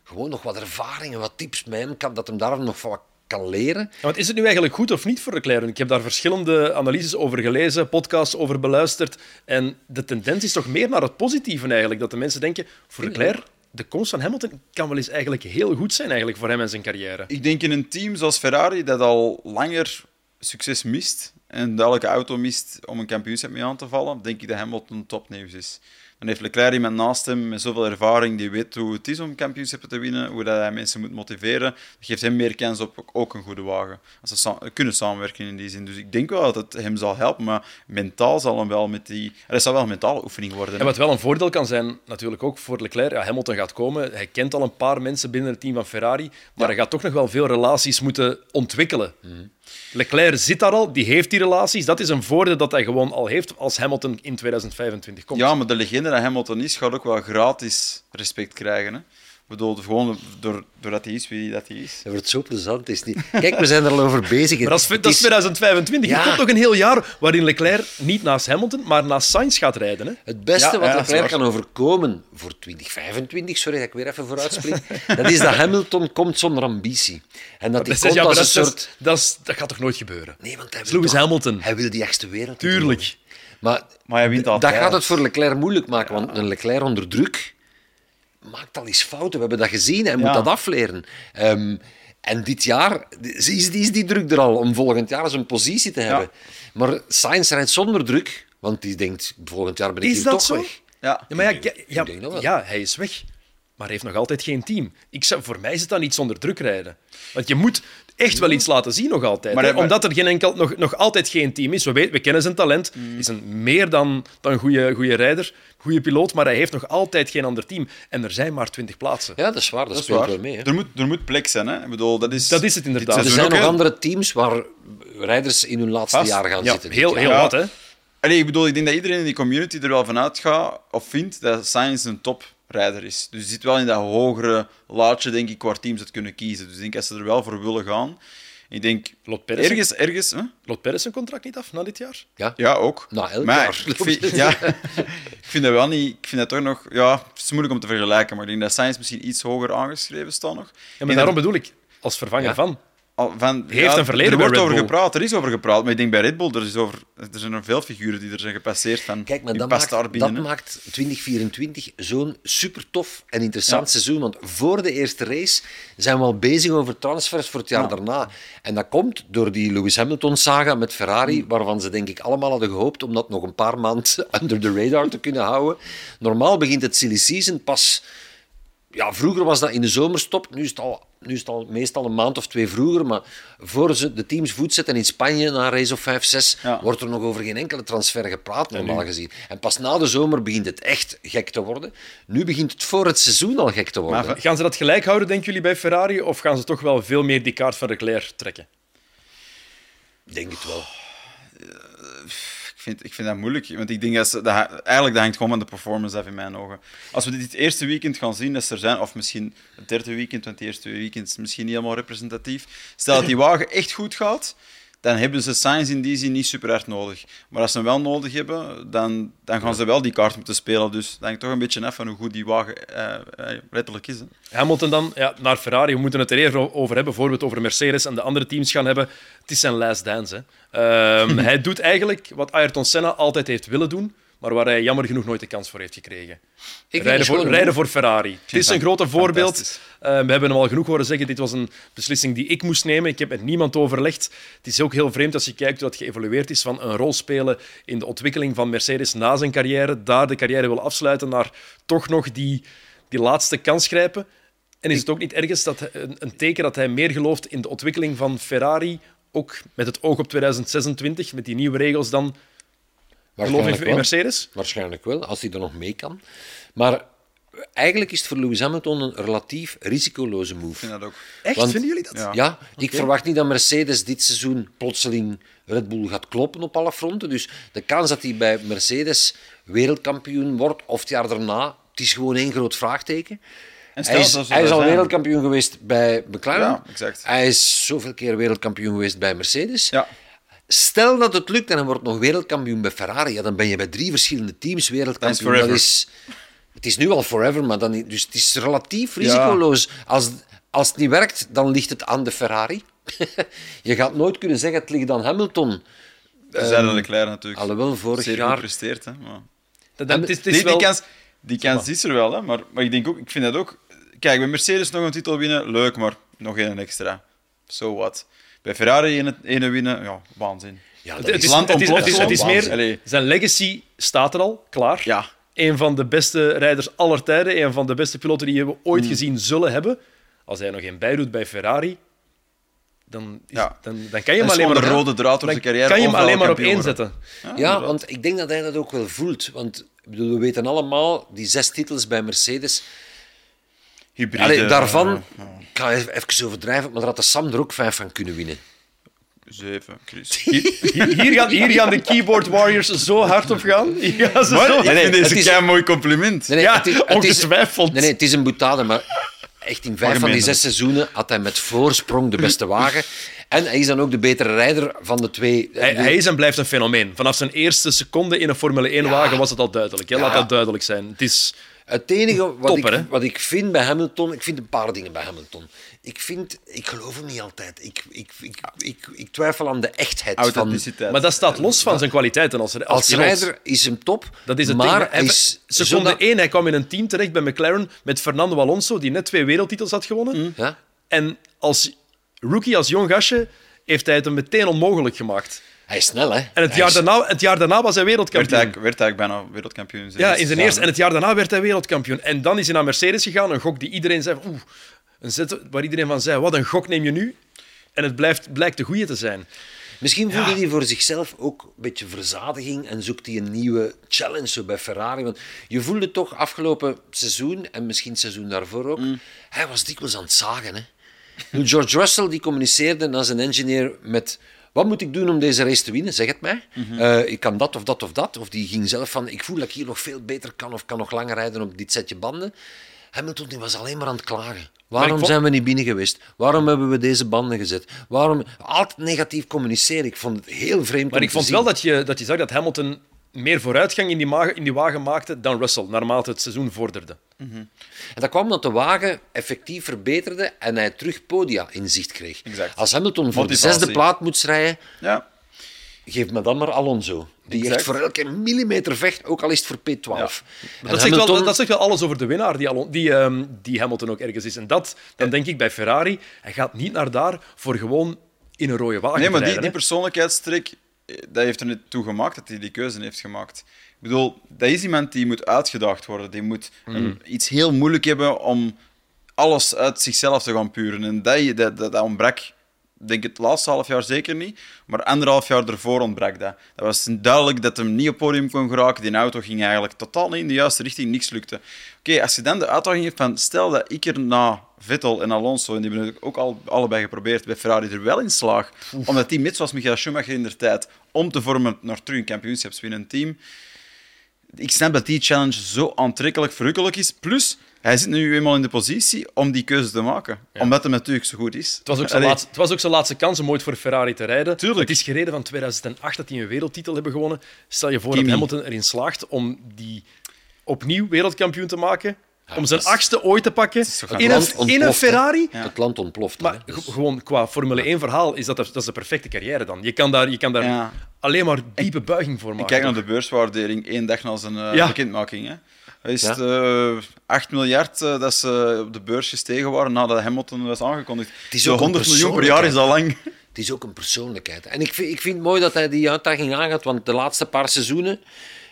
gewoon nog wat ervaringen, wat tips met hem kan, dat hem daar nog wat kan leren. want is het nu eigenlijk goed of niet voor Leclerc? Ik heb daar verschillende analyses over gelezen, podcasts over beluisterd. En de tendens is toch meer naar het positieve eigenlijk. Dat de mensen denken, voor Leclerc, de komst van Hamilton kan wel eens eigenlijk heel goed zijn eigenlijk voor hem en zijn carrière. Ik denk in een team zoals Ferrari, dat al langer succes mist en elke auto mist om een kampioenschap mee aan te vallen, denk ik dat Hamilton topnieuws is. Dan heeft Leclerc iemand naast hem met zoveel ervaring, die weet hoe het is om kampioenschappen te winnen, hoe dat hij mensen moet motiveren. Dat geeft hem meer kans op ook een goede wagen. Als ze kunnen samenwerken in die zin. Dus ik denk wel dat het hem zal helpen, maar mentaal zal hem wel met die... Er zal wel een mentale oefening worden. En wat wel een voordeel kan zijn, natuurlijk ook voor Leclerc, ja, Hamilton gaat komen, hij kent al een paar mensen binnen het team van Ferrari, maar hij gaat toch nog wel veel relaties moeten ontwikkelen. Mhm. Leclerc zit daar al, die heeft die relaties. Dat is een voordeel dat hij gewoon al heeft als Hamilton in 2025 komt. Ja, maar de legende dat Hamilton is, gaat ook wel gratis respect krijgen. Hè? Bedoel, gewoon door, doordat hij is wie dat hij is. Dat wordt zo plezant. Is niet... Kijk, we zijn er al over bezig. Maar dat is, dat is 2025. Ja. Er komt nog een heel jaar waarin Leclerc niet naast Hamilton, maar naast Sainz gaat rijden. Hè? Het beste wat Leclerc kan overkomen voor 2025, sorry dat ik weer even vooruitspring, dat is dat Hamilton komt zonder ambitie. En dat hij komt als een soort... Dat, dat, gaat toch nooit gebeuren? Nee, want hij wil Lewis Hamilton. Hij wil die echtste wereld. Tuurlijk. Maar, maar hij wint dat gaat het voor Leclerc moeilijk maken, want een Leclerc onder druk maakt al eens fouten. We hebben dat gezien en moet dat afleren. Ehm, en dit jaar is, is die druk er al om volgend jaar zijn positie te hebben. Maar Sainz rijdt zonder druk, want die denkt volgend jaar ben ik hier toch weg. Ja, ja maar ja, ja, ja, hij is weg. maar hij heeft nog altijd geen team. Ik zou, voor mij is het dan niet zonder druk rijden. Want je moet echt wel iets laten zien nog altijd. Maar hè. hij- maar- Omdat er geen enkel, nog, nog altijd geen team is. We, weten, we kennen zijn talent. Mm. is een meer dan dan een goede, goede rijder, goede piloot, maar hij heeft nog altijd geen ander team. En er zijn maar 20 plaatsen. Ja, dat is waar. Dat, Dat is speelt waar. wel mee. Hè. Er, moet, er moet plek zijn, hè. Ik bedoel, dat is... Dat is het inderdaad. Er zijn ook, nog andere teams waar rijders in hun laatste Vast. jaar gaan Ja, zitten. heel, heel Ja. wat, hè. Allee, ik bedoel, ik denk dat iedereen in die community er wel van uitgaat of vindt dat Sainz een toprijder is. Dus zit wel in dat hogere laadje, denk ik, waar teams het kunnen kiezen. Dus ik denk, als ze er wel voor willen gaan... Ik denk, Loopt Perez, ergens, ergens... Hè? Perez zijn contract niet af na dit jaar? Ja. Ja, ook. Na elk maar jaar. Ik vind, ja, ik vind dat wel niet... Ik vind dat toch nog... Ja, het is moeilijk om te vergelijken, maar ik denk dat Sainz misschien iets hoger aangeschreven staat nog. Ja, maar daarom bedoel ik, als vervanger Ja. van. Van, Heeft een verleden Er bij wordt Red over Bull. gepraat, er is over gepraat. Maar ik denk bij Red Bull, er, is over, er zijn er veel figuren die er zijn gepasseerd van... Kijk, maar dat past maakt, daar binnen, dat maakt 2024 zo'n super tof en interessant Ja. seizoen. Want voor de eerste race zijn we al bezig over transfers voor het jaar Ja. daarna. En dat komt door die Lewis Hamilton-saga met Ferrari, waarvan ze denk ik allemaal hadden gehoopt om dat nog een paar maanden under the radar te kunnen houden. Normaal begint het silly season pas... Ja, vroeger was dat in de zomerstop. Nu is het al, nu is het al meestal een maand of twee vroeger. Maar voor ze de teams voet zetten in Spanje na een race of 5, 6, Ja. wordt er nog over geen enkele transfer gepraat, normaal gezien. En pas na de zomer begint het echt gek te worden. Nu begint het voor het seizoen al gek te worden. Maar Gaan ze dat gelijk houden, denken jullie, bij Ferrari? Of gaan ze toch wel veel meer die kaart van Leclerc trekken? Ik denk het wel. Ik vind, dat moeilijk, want ik denk dat, dat eigenlijk dat hangt gewoon van de performance af in mijn ogen. Als we dit eerste weekend gaan zien, dat ze er zijn, of misschien het derde weekend, want het eerste weekend is misschien niet helemaal representatief. Stel dat die wagen echt goed gaat, dan hebben ze Sainz in die zin niet super hard nodig. Maar als ze hem wel nodig hebben, dan, dan gaan ze wel die kaart moeten spelen. Dus dat hangt toch een beetje af van hoe goed die wagen eh, eh, letterlijk is. Hè. Hamilton dan ja, naar Ferrari. We moeten het er even over hebben, het over Mercedes en de andere teams gaan hebben. Het is zijn last dance. Hè. Ehm, hij doet eigenlijk wat Ayrton Senna altijd heeft willen doen, maar waar hij jammer genoeg nooit de kans voor heeft gekregen. Rijden, voor, gewoon rijden voor Ferrari. Het is een grote voorbeeld. Eh, we hebben hem al genoeg horen zeggen, dit was een beslissing die ik moest nemen. Ik heb met niemand overlegd. Het is ook heel vreemd als je kijkt hoe dat geëvolueerd is van een rol spelen in de ontwikkeling van Mercedes na zijn carrière, daar de carrière wil afsluiten, naar toch nog die, die laatste kans grijpen. En is het ook niet ergens dat, hij- een, een teken dat hij meer gelooft in de ontwikkeling van Ferrari, ook met het oog op 2026, met die nieuwe regels dan, geloof Waarschijnlijk in, in wel. Mercedes? Waarschijnlijk wel, als hij er nog mee kan. Maar eigenlijk is het voor Lewis Hamilton een relatief risicoloze move. Ik vind dat ook. Echt, Want- vinden jullie dat? Ja. Ja, ik verwacht niet dat Mercedes dit seizoen plotseling Red Bull gaat kloppen op alle fronten. Dus de kans dat hij bij Mercedes wereldkampioen wordt of het jaar daarna, het is gewoon één groot vraagteken. En stel Hij is, hij is al wereldkampioen geweest bij McLaren. Ja, exact. Hij is zoveel keer wereldkampioen geweest bij Mercedes. Ja. Stel dat het lukt en hij wordt nog wereldkampioen bij Ferrari, ja, dan ben je bij drie verschillende teams wereldkampioen. Dat is, het is nu al forever, maar dan, dus het is relatief risicoloos. Als, als het niet werkt, dan ligt het aan de Ferrari. je gaat nooit kunnen zeggen, het ligt aan Hamilton. Ze zeiden Leclerc natuurlijk. Alhoewel, vorig Zeer jaar... gepresteerd, hè. Maar... Dat, dat- het is, het is die, wel... die kans, die kans is er wel, hè. Maar, maar ik denk ook, ik vind dat ook. Kijk, bij Mercedes nog een titel winnen, leuk, maar nog één extra. So what? Bij Ferrari één, één winnen, ja, waanzin. Ja, Het, het is, land het is, het is, ontploft het is gewoon. meer... Allee. Zijn legacy staat er al, klaar. Ja, Een van de beste rijders aller tijden. Een van de beste piloten die we ooit Hmm. gezien zullen hebben. Als hij nog een bijdoet bij Ferrari, dan, is, Ja. dan, dan kan je hem alleen maar rode draad door zijn carrière. kan je hem alleen maar op één zetten. ja, want ik denk dat hij dat ook wel voelt. Want bedoel, we weten allemaal, die zes titels bij Mercedes... Hybride, Allee, daarvan, ga even, even overdrijven, maar daar had de Sam er ook vijf van kunnen winnen. zeven, Chris. Hier, hier, gaan, hier gaan de keyboard warriors zo hard op gaan. Hier gaan ze Maar zo... ik vind het deze is- een mooi compliment. Nee, nee, Ja, het is, het ongetwijfeld. nee, nee, het is een boetade, maar echt in vijf van die zes seizoenen had hij met voorsprong de beste wagen. En hij is dan ook de betere rijder van de twee. Hij, hij is en blijft een fenomeen. Vanaf zijn eerste seconde in een Formule 1-wagen was het al duidelijk. Hè? Laat Ja. dat duidelijk zijn. Het is... Het enige wat, Topper, hè? ik, wat ik vind bij Hamilton, ik vind een paar dingen bij Hamilton. Ik vind, ik geloof hem niet altijd. Ik, ik, ik, ik, ik twijfel aan de echtheid van. Authenticiteit. Maar dat staat los van zijn kwaliteiten als, als, rijder is hem top, Dat is het maar ding. hij is seconde 1, hij kwam in een team terecht bij McLaren met Fernando Alonso, die net twee wereldtitels had gewonnen. Ja? En als rookie, als jong gastje, heeft hij het hem meteen onmogelijk gemaakt. Hij is snel, hè? En het, jaar, daarna, het jaar daarna was hij wereldkampioen. Werd hij, werd hij bijna wereldkampioen. Ja, in zijn eerste. En het jaar daarna werd hij wereldkampioen. En dan is hij naar Mercedes gegaan, een gok die iedereen zei... Oeh, een zet waar iedereen van zei, wat een gok neem je nu? En het blijft, blijkt de goede te zijn. Misschien voelde hij voor zichzelf ook een beetje verzadiging en zoekt hij een nieuwe challenge zo bij Ferrari. Want je voelde toch afgelopen seizoen, en misschien het seizoen daarvoor ook, hij was dikwijls aan het zagen. Hè? George Russell die communiceerde als een engineer met... Wat moet ik doen om deze race te winnen? Zeg het mij. Eh, ik kan dat of dat of dat. Of die ging zelf van, ik voel dat ik hier nog veel beter kan of kan nog langer rijden op dit setje banden. Hamilton die was alleen maar aan het klagen. Waarom vond- zijn we niet binnen geweest? Waarom hebben we deze banden gezet? Waarom altijd negatief communiceren? Ik vond het heel vreemd. Maar ik vond zien. wel dat je, dat je zag dat Hamilton meer vooruitgang in die, magen, in die wagen maakte dan Russell, naarmate het seizoen vorderde. En dat kwam omdat de wagen effectief verbeterde en hij terug podia in zicht kreeg. Exact. Als Hamilton voor de zesde plaat moet rijden, Ja, geef me dan maar Alonso. Die Exact. echt voor elke millimeter vecht, ook al is het voor P12. En Dat zegt, wel, dat, zegt wel alles over de winnaar die, Alon- die, ehm, die Hamilton ook ergens is. En dat, dan denk ik bij Ferrari, hij gaat niet naar daar voor gewoon in een rode wagen nee, te maar die, rijden, die eh, dat heeft er niet toe gemaakt dat hij die keuze heeft gemaakt. Ik bedoel, dat is iemand die moet uitgedaagd worden. Die moet een- iets heel moeilijk hebben om alles uit zichzelf te gaan puren. En dat, dat, dat, dat ontbrak, denk het laatste half jaar zeker niet. Maar anderhalf jaar ervoor ontbrak dat. Dat was duidelijk dat hem niet op podium kon geraken. Die auto ging eigenlijk totaal niet in de juiste richting, niks lukte. Oké, als je dan de uitdaging hebt van, stel dat ik er na Vettel en Alonso, en die hebben ook al, allebei geprobeerd bij Ferrari, er wel in slaag, omdat die met, zoals Michael Schumacher in de tijd, om te vormen naar terug een kampioenschapswinnend team. Ik snap dat die challenge zo aantrekkelijk, verrukkelijk is. Plus, hij zit nu eenmaal in de positie om die keuze te maken. Omdat hij natuurlijk zo goed is. Het was, ook zijn Allee, laatste, het was ook zijn laatste kans om ooit voor Ferrari te rijden. Tuurlijk. Het is gereden van 2008 dat die een wereldtitel hebben gewonnen. Stel je voor Kimi. dat Hamilton erin slaagt om die opnieuw wereldkampioen te maken. om zijn is- achtste ooit te pakken. In een, in een? Ferrari. Het land ontploft. Maar Dus- gewoon qua Formule 1 verhaal is dat, dat is de perfecte carrière dan. Je kan daar, je kan daar Ja. alleen maar diepe buiging voor maken. Ik kijk naar de beurswaardering één dag na zijn eh, Ja. bekendmaking. Hè. Is Ja. het, eh, 8 miljard eh, dat ze op de beurs gestegen waren nadat Hamilton was aangekondigd. is Zo ook een 100 miljoen per jaar is al lang. Het is ook een persoonlijkheid. En ik vind, ik vind het mooi dat hij die uitdaging aangaat, want de laatste paar seizoenen,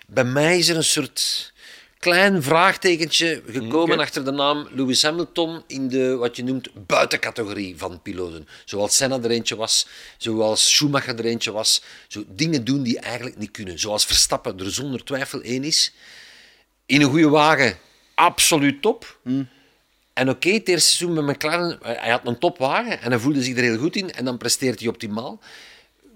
bij mij is er een soort klein vraagtekentje gekomen achter de naam Lewis Hamilton in de, wat je noemt, buitencategorie van piloten. Zoals Senna er eentje was, zoals Schumacher er eentje was. Zo dingen doen die eigenlijk niet kunnen. Zoals Verstappen er zonder twijfel één is. In een goede wagen, absoluut top. En oké, het eerste seizoen met McLaren, eh, hij had een topwagen en hij voelde zich er heel goed in en dan presteert hij optimaal.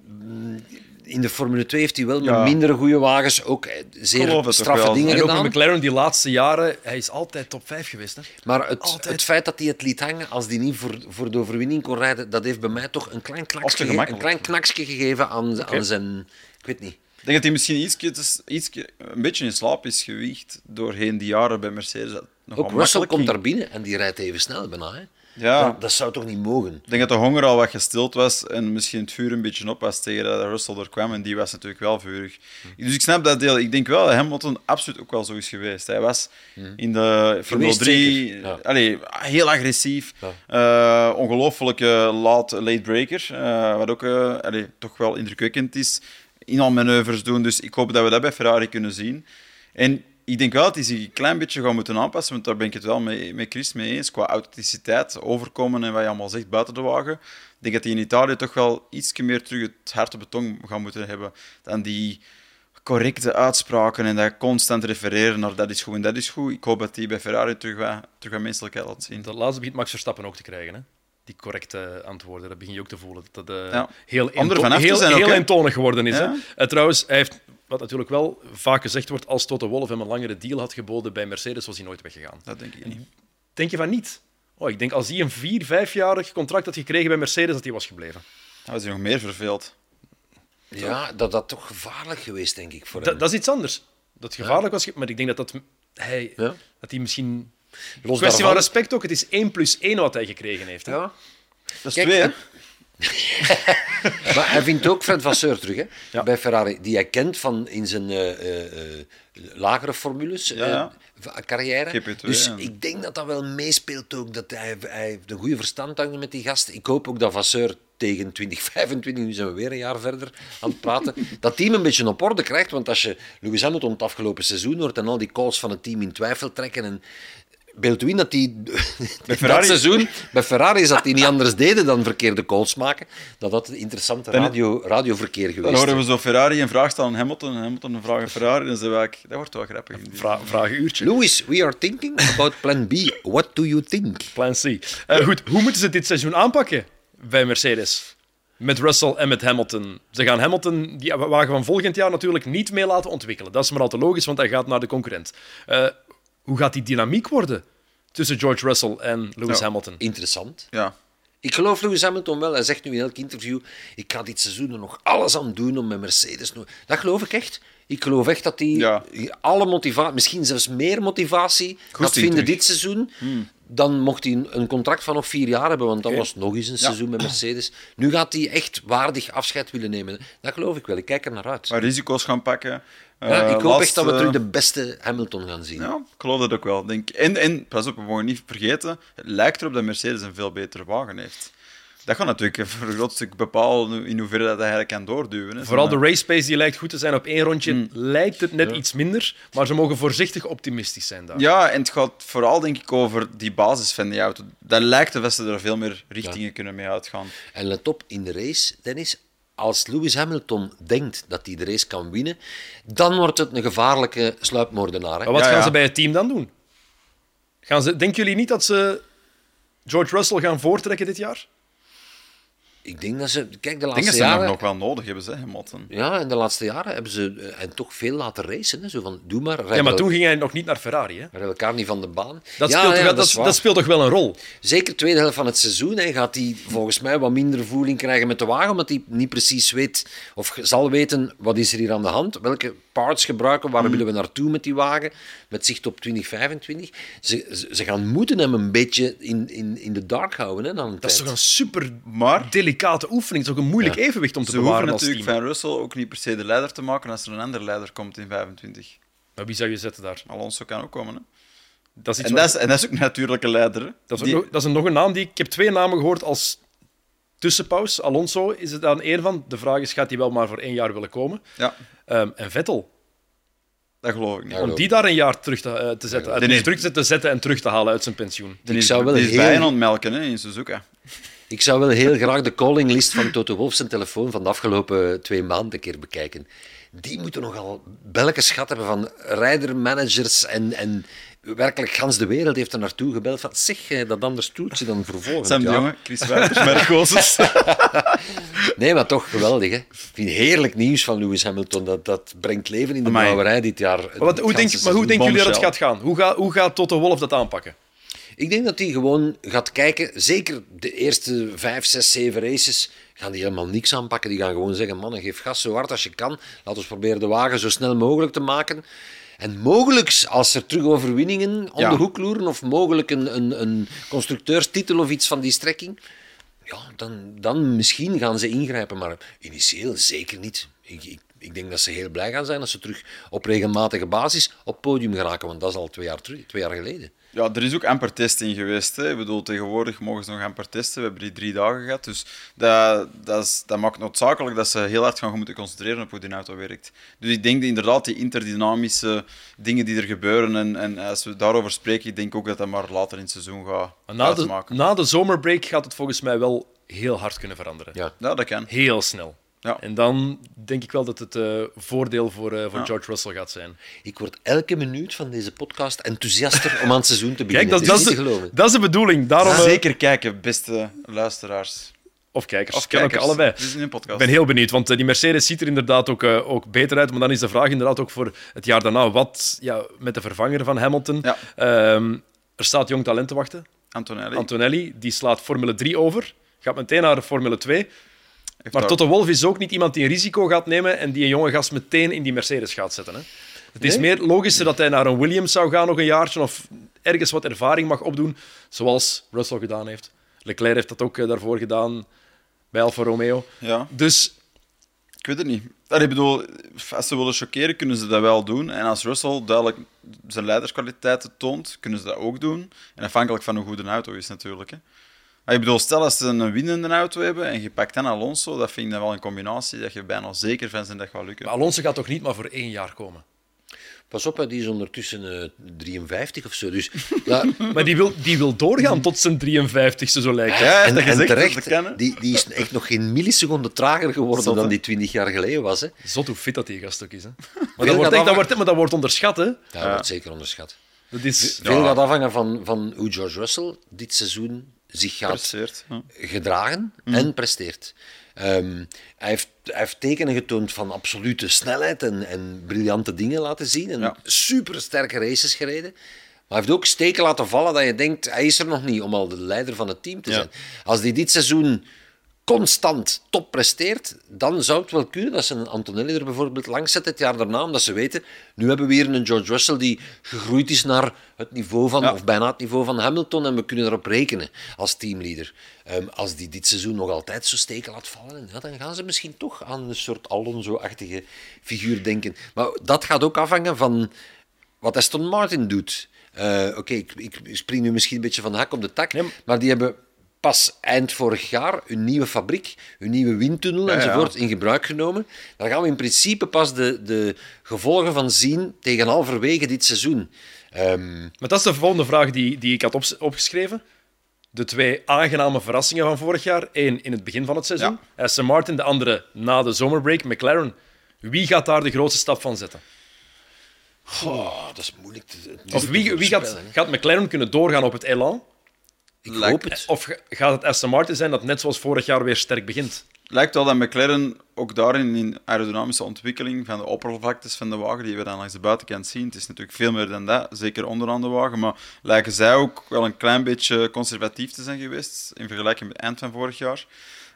Mm, In de Formule 2 heeft hij wel met Ja. mindere goede wagens ook eh, zeer straffe dingen En ook gedaan. met McLaren die laatste jaren, hij is altijd top 5 geweest. Hè? Maar het, het feit dat hij het liet hangen als hij niet voor, voor de overwinning kon rijden, dat heeft bij mij toch een klein knaksje, een klein knaksje gegeven aan, aan zijn... Ik weet niet. Ik denk dat hij misschien ietsje, ietsje, een beetje in slaap is gewiegd doorheen die jaren bij Mercedes. Dat nog Ook Russell komt daar binnen en die rijdt even snel bijna. Hè? Ja. Dat, dat zou toch niet mogen? Ik denk dat de honger al wat gestild was en misschien het vuur een beetje op was tegen dat Russell er kwam. En die was natuurlijk wel vurig. Dus ik snap dat deel. Ik denk wel dat Hamilton absoluut ook wel zo is geweest. Hij was in de Formule Geweest 3 zeker, ja. allee, heel agressief. Eh, ongelooflijke late breaker. eh, wat ook eh, allee, toch wel indrukwekkend is. Inhaalmanoeuvres doen. Dus ik hoop dat we dat bij Ferrari kunnen zien. En ik denk wel dat hij zich een klein beetje gaat moeten aanpassen, want daar ben ik het wel mee, met Chris mee eens. Qua authenticiteit, overkomen en wat je allemaal zegt buiten de wagen. Ik denk dat hij in Italië toch wel iets meer terug het hart op beton gaat moeten hebben dan die correcte uitspraken en dat constant refereren naar dat is goed en dat is goed. Ik hoop dat hij bij Ferrari terug terug wat menselijkheid laat zien. Dat laatste begint Max Verstappen ook te krijgen. Hè? Die correcte antwoorden, dat begin je ook te voelen. Dat dat eh, Ja. heel, heel, zijn heel eentonig geworden is. Ja. Hè? En trouwens, hij heeft, wat natuurlijk wel vaak gezegd wordt, als Toto Wolff hem een langere deal had geboden bij Mercedes, was hij nooit weggegaan. Dat denk ik niet. Denk je van niet? Oh, ik denk als hij een vier, vijfjarig contract had gekregen bij Mercedes, dat hij was gebleven. Dan was hij nog meer verveeld. Ja, dat dat toch gevaarlijk geweest, denk ik, voor hem. Dat, is iets anders. Dat het gevaarlijk was, maar ik denk dat, dat, hij, Ja. dat hij misschien... Los Kwestie van respect ook, het is 1 plus 1 wat hij gekregen heeft. Hè? Ja. Dat is Kijk, twee, hè? maar hij vindt ook Fred Vasseur terug hè? bij Ferrari, die hij kent van in zijn uh, uh, lagere formules. Ja, carrière. dus ik denk dat dat wel meespeelt ook. Dat hij, hij heeft een goede verstand hangt met die gast. Ik hoop ook dat Vasseur tegen 2025, nu zijn we weer een jaar verder aan het praten, dat team een beetje op orde krijgt. Want als je Lewis Hamilton het afgelopen seizoen hoort en al die calls van het team in twijfel trekken en beeld u in dat die bij Ferrari... dat seizoen bij Ferrari is dat die niet anders deden dan verkeerde calls maken. Dat dat interessante radio, radioverkeer geweest Dan horen we zo Ferrari een vraag stellen aan Hamilton en Hamilton een vraag aan Ferrari. En ik, dat wordt wel grappig. Vra vragenuurtje. Louis, we are thinking about plan B. What do you think? Plan C. Uh, goed, hoe moeten ze dit seizoen aanpakken bij Mercedes? Met Russell en met Hamilton. Ze gaan Hamilton, die wagen van volgend jaar natuurlijk niet mee laten ontwikkelen. Dat is maar al te logisch, want hij gaat naar de concurrent. Uh, hoe gaat die dynamiek worden tussen George Russell en Lewis Hamilton? Interessant. Ja. Ik geloof Lewis Hamilton wel. Hij zegt nu in elk interview: Ik ga dit seizoen er nog alles aan doen om met Mercedes. Dat geloof ik echt. Ik geloof echt dat hij alle motivatie, misschien zelfs meer motivatie, gaat vinden dit seizoen. Hmm. Dan mocht hij een contract van nog vier jaar hebben, want dan was het nog eens een seizoen met Mercedes. Nu gaat hij echt waardig afscheid willen nemen. Dat geloof ik wel. Ik kijk er naar uit. Maar risico's gaan pakken. Ja, ik hoop echt dat we terug de beste Hamilton gaan zien. Ja, ik geloof dat ook wel. Denk. En, en pas op, we mogen niet vergeten, het lijkt erop dat Mercedes een veel betere wagen heeft. Dat gaat natuurlijk voor een groot stuk bepalen in hoeverre dat hij eigenlijk kan doorduwen. Hè. Vooral de race pace die lijkt goed te zijn op één rondje, mm. lijkt het net iets minder, maar ze mogen voorzichtig optimistisch zijn daar. Ja, en het gaat vooral denk ik over die basis van die auto. Dat lijkt dat ze er veel meer richtingen kunnen mee uitgaan. En let op, in de race, Dennis, als Lewis Hamilton denkt dat hij de race kan winnen, dan wordt het een gevaarlijke sluipmoordenaar. Hè? Maar wat gaan ze bij het team dan doen? Gaan ze, denken jullie niet dat ze George Russell gaan voortrekken dit jaar? Ik denk dat ze... Kijk, de laatste denk dat jaren... nog wel nodig hebben, ze, Hamilton. Ja, in de laatste jaren hebben ze eh, en toch veel laten racen. Hè. Zo van, doe maar. Ja, maar toen ging hij nog niet naar Ferrari. Hè? Rijden elkaar niet van de baan. Dat, speelt, ja, dat, dat, speelt toch wel een rol? Zeker de tweede helft van het seizoen hè, gaat hij volgens mij wat minder voeling krijgen met de wagen, omdat hij niet precies weet of zal weten wat is er hier aan de hand, welke parts gebruiken, waar mm. willen we naartoe met die wagen, met zicht op 2025. Ze, ze gaan moeten hem een beetje in, in, in de dark houden. Hè, dan dat is toch een super maar, delicate oefening, toch een moeilijk evenwicht om te bewaren Ze hoeven natuurlijk van Russell ook niet per se de leider te maken als er een andere leider komt in 25. Maar wie zou je zetten daar? Alonso kan ook komen, hè? Dat is en, dat is, en dat is ook een natuurlijke leider. Dat is, nog, dat is nog een naam die... Ik heb twee namen gehoord als tussenpauze. Alonso is het dan één van. De vraag is, gaat hij wel maar voor één jaar willen komen? Ja. Um, en Vettel. Dat geloof ik niet. Om die daar een jaar terug te, uh, te zetten, uit nee, terug te zetten en terug te halen uit zijn pensioen. Die ik zou wel die is heel... bij aan melken hè, in Suzuka. Ik zou wel heel graag de callinglist van Toto Wolff zijn telefoon van de afgelopen twee maanden een keer bekijken. Die moeten nogal belke schat hebben van rijdermanagers en, en werkelijk gans de wereld heeft er naartoe gebeld van zeg, eh, dat anders stoeltje dan vervolgens. Sam de Jonge, Chris Wuiters, nee, maar toch geweldig. Hè? Ik vind heerlijk nieuws van Lewis Hamilton. Dat, dat brengt leven in de brouwerij dit jaar. Maar, wat, hoe, denk, maar hoe denken jullie dat het gaat gaan? Hoe, gaat hoe gaat Toto Wolff dat aanpakken? Ik denk dat hij gewoon gaat kijken, zeker de eerste vijf, zes, zeven races, gaan die helemaal niks aanpakken. Die gaan gewoon zeggen, mannen, geef gas zo hard als je kan. Laat ons proberen de wagen zo snel mogelijk te maken. En mogelijk, als er terug overwinningen om de hoek loeren, of mogelijk een, een, een constructeurstitel of iets van die strekking, ja, dan, dan misschien gaan ze ingrijpen. Maar initieel zeker niet. Ik, ik, ik, denk dat ze heel blij gaan zijn als ze terug op regelmatige basis op podium geraken, want dat is al twee jaar, terug, twee jaar geleden. Ja, er is ook amper testing geweest. Hè. Ik bedoel, tegenwoordig mogen ze nog amper testen. We hebben die drie dagen gehad. Dus dat, dat, is, dat maakt noodzakelijk dat ze heel hard gaan moeten concentreren op hoe die auto werkt. Dus ik denk inderdaad die interdynamische dingen die er gebeuren. En, en als we daarover spreken, ik denk ook dat dat maar later in het seizoen gaat na de, na de zomerbreak gaat het volgens mij wel heel hard kunnen veranderen. Ja, ja dat kan. Heel snel. Ja. En dan denk ik wel dat het uh, voordeel voor, uh, voor George Russell gaat zijn. Ik word elke minuut van deze podcast enthousiaster om aan het seizoen te beginnen. Kijk, dat, is, de, dat is de bedoeling. Daarom, uh... Zeker kijken, beste luisteraars. Of kijkers. Of kijkers. Ook allebei. Dit is een podcast. Ik ben heel benieuwd, want die Mercedes ziet er inderdaad ook, ook beter uit. Maar dan is de vraag inderdaad ook voor het jaar daarna, wat ja, met de vervanger van Hamilton? Ja. Um, er staat jong talent te wachten. Antonelli. Antonelli, die slaat Formule 3 over. Gaat meteen naar de Formule 2 maar Toto Wolff is ook niet iemand die een risico gaat nemen en die een jonge gast meteen in die Mercedes gaat zetten. Hè? Het is meer logischer dat hij naar een Williams zou gaan nog een jaartje of ergens wat ervaring mag opdoen, zoals Russell gedaan heeft. Leclerc heeft dat ook eh, daarvoor gedaan. bij Alfa Romeo. Ja. Dus Ik weet het niet. Ik bedoel, als ze willen chockeren, kunnen ze dat wel doen. En als Russell duidelijk zijn leiderskwaliteiten toont, kunnen ze dat ook doen. En afhankelijk van hoe goed een auto is, natuurlijk. Hè. Maar ik bedoel, stel als ze een winnende auto hebben en je pakt dan Alonso, dat vind ik dan wel een combinatie dat je bijna zeker van zijn dat gaat lukken. maar Alonso gaat toch niet maar voor één jaar komen? Pas op, hè, die is ondertussen eh 53 of zo. Dus, ja, Maar die wil, die wil doorgaan tot zijn 53ste, zo lijkt het. Ja, en, dat en dat terecht, te kennen. die, die is echt nog geen milliseconde trager geworden Zot, dan die 20 jaar geleden was. Hè. Zot hoe fit dat die gast ook is. Hè. Maar, dat wordt, echt, dat wordt, maar dat wordt onderschat. Hè. Dat wordt zeker onderschat. Dat is, Veel gaat afhangen van, van hoe George Russell dit seizoen zich gaat Presteert, ja. gedragen en presteert. Ehm, hij, heeft, hij heeft tekenen getoond van absolute snelheid en, en briljante dingen laten zien. En Ja. super sterke races gereden. Maar hij heeft ook steken laten vallen dat je denkt, hij is er nog niet om al de leider van het team te Ja. zijn. Als hij dit seizoen constant top presteert, dan zou het wel kunnen dat ze een Antonelli er bijvoorbeeld langs zetten het jaar daarna, omdat ze weten, nu hebben we hier een George Russell die gegroeid is naar het niveau van, Ja. of bijna het niveau van Hamilton, en we kunnen erop rekenen als teamleader. Ehm, als die dit seizoen nog altijd zo steken laat vallen, ja, dan gaan ze misschien toch aan een soort Alonso-achtige figuur denken. Maar dat gaat ook afhangen van wat Aston Martin doet. Eh, Oké, ik, ik spring nu misschien een beetje van de hak op de tak, Nee, maar die hebben pas eind vorig jaar hun nieuwe fabriek, hun nieuwe windtunnel Ja, ja. enzovoort in gebruik genomen. Daar gaan we in principe pas de, de gevolgen van zien tegen halverwege dit seizoen. Ehm, Maar dat is de volgende vraag die, die ik had op, opgeschreven. De twee aangename verrassingen van vorig jaar. Eén in het begin van het seizoen. Aston Martin, de andere na de zomerbreak. McLaren. Wie gaat daar de grootste stap van zetten? goh, dat is moeilijk te, te Of wie, wie gaat, gaat McLaren kunnen doorgaan op het elan? Ik Lijkt- hoop het. Of gaat het Aston Martin zijn dat net zoals vorig jaar weer sterk begint? lijkt wel dat McLaren ook daarin in aerodynamische ontwikkeling van de oppervlaktes van de wagen, die we dan langs de buitenkant zien, het is natuurlijk veel meer dan dat, zeker onderaan de wagen, maar lijken zij ook wel een klein beetje conservatief te zijn geweest in vergelijking met het eind van vorig jaar.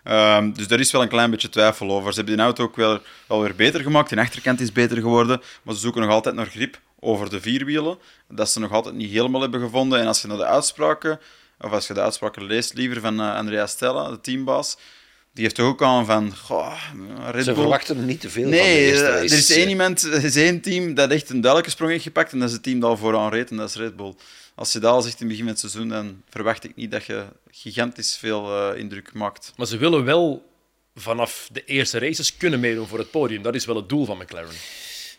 Ehm, dus daar is wel een klein beetje twijfel over. Ze hebben die auto ook wel, wel weer beter gemaakt. De achterkant is beter geworden, maar ze zoeken nog altijd naar grip over de vierwielen. Dat ze nog altijd niet helemaal hebben gevonden. En als je naar de uitspraken, of als je de uitspraken leest liever van eh, Andrea Stella, de teambaas, die heeft toch ook aan van, goh, Red Ze Bull... verwachten er niet te veel van de Nee, eerste eh, er is één iemand, er is één team dat echt een duidelijke sprong heeft gepakt en dat is het team dat al vooraan reed en dat is Red Bull. Als je dat al zegt in het begin van het seizoen, dan verwacht ik niet dat je gigantisch veel eh, indruk maakt. Maar ze willen wel vanaf de eerste races kunnen meedoen voor het podium. Dat is wel het doel van McLaren.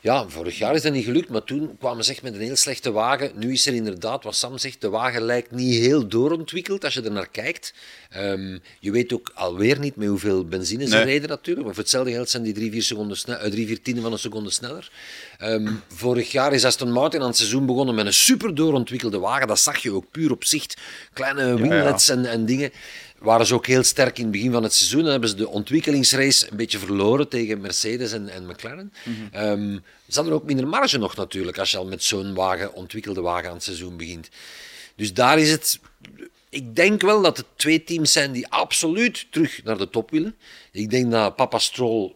Ja, vorig jaar is dat niet gelukt, maar toen kwamen ze echt met een heel slechte wagen. Nu is er inderdaad, wat Sam zegt, de wagen lijkt niet heel doorontwikkeld als je er naar kijkt. Ehm, je weet ook alweer niet met hoeveel benzine ze Nee. reden natuurlijk. Maar voor hetzelfde geld zijn die drie, vier, seconden snel, eh, drie, vier tienden van een seconde sneller. Ehm, vorig jaar is Aston Martin aan het seizoen begonnen met een super doorontwikkelde wagen. Dat zag je ook puur op zicht. Kleine winglets En, en dingen. Waren ze ook heel sterk in het begin van het seizoen. Dan hebben ze de ontwikkelingsrace een beetje verloren tegen Mercedes en, en McLaren. Ehm, ze hadden ook minder marge nog natuurlijk als je al met zo'n wagen, ontwikkelde wagen aan het seizoen begint. Dus daar is het. Ik denk wel dat het twee teams zijn die absoluut terug naar de top willen. Ik denk dat Papa Stroll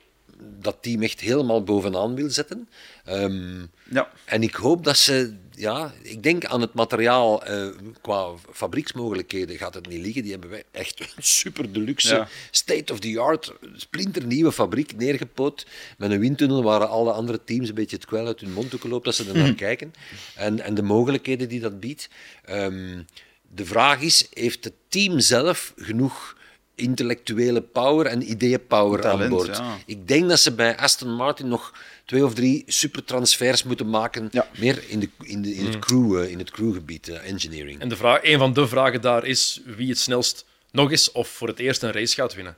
dat team echt helemaal bovenaan wil zetten. Ehm, Ja. en ik hoop dat ze, ja, ik denk aan het materiaal eh, qua fabrieksmogelijkheden gaat het niet liggen. Die hebben wij echt een super deluxe, Ja. state-of-the-art, splinternieuwe fabriek neergepoot. Met een windtunnel waar alle andere teams een beetje het kwel uit hun mond ook loopt als ze er naar kijken. En, en de mogelijkheden die dat biedt. Ehm, de vraag is, heeft het team zelf genoeg intellectuele power en ideeënpower aan Talent, boord? ja. Ik denk dat ze bij Aston Martin nog twee of drie supertransfers moeten maken. Ja. Meer in, de, in, de, in, het crew, eh, in het crewgebied, eh, engineering. En de vraag, een van de vragen daar is wie het snelst nog eens of voor het eerst een race gaat winnen.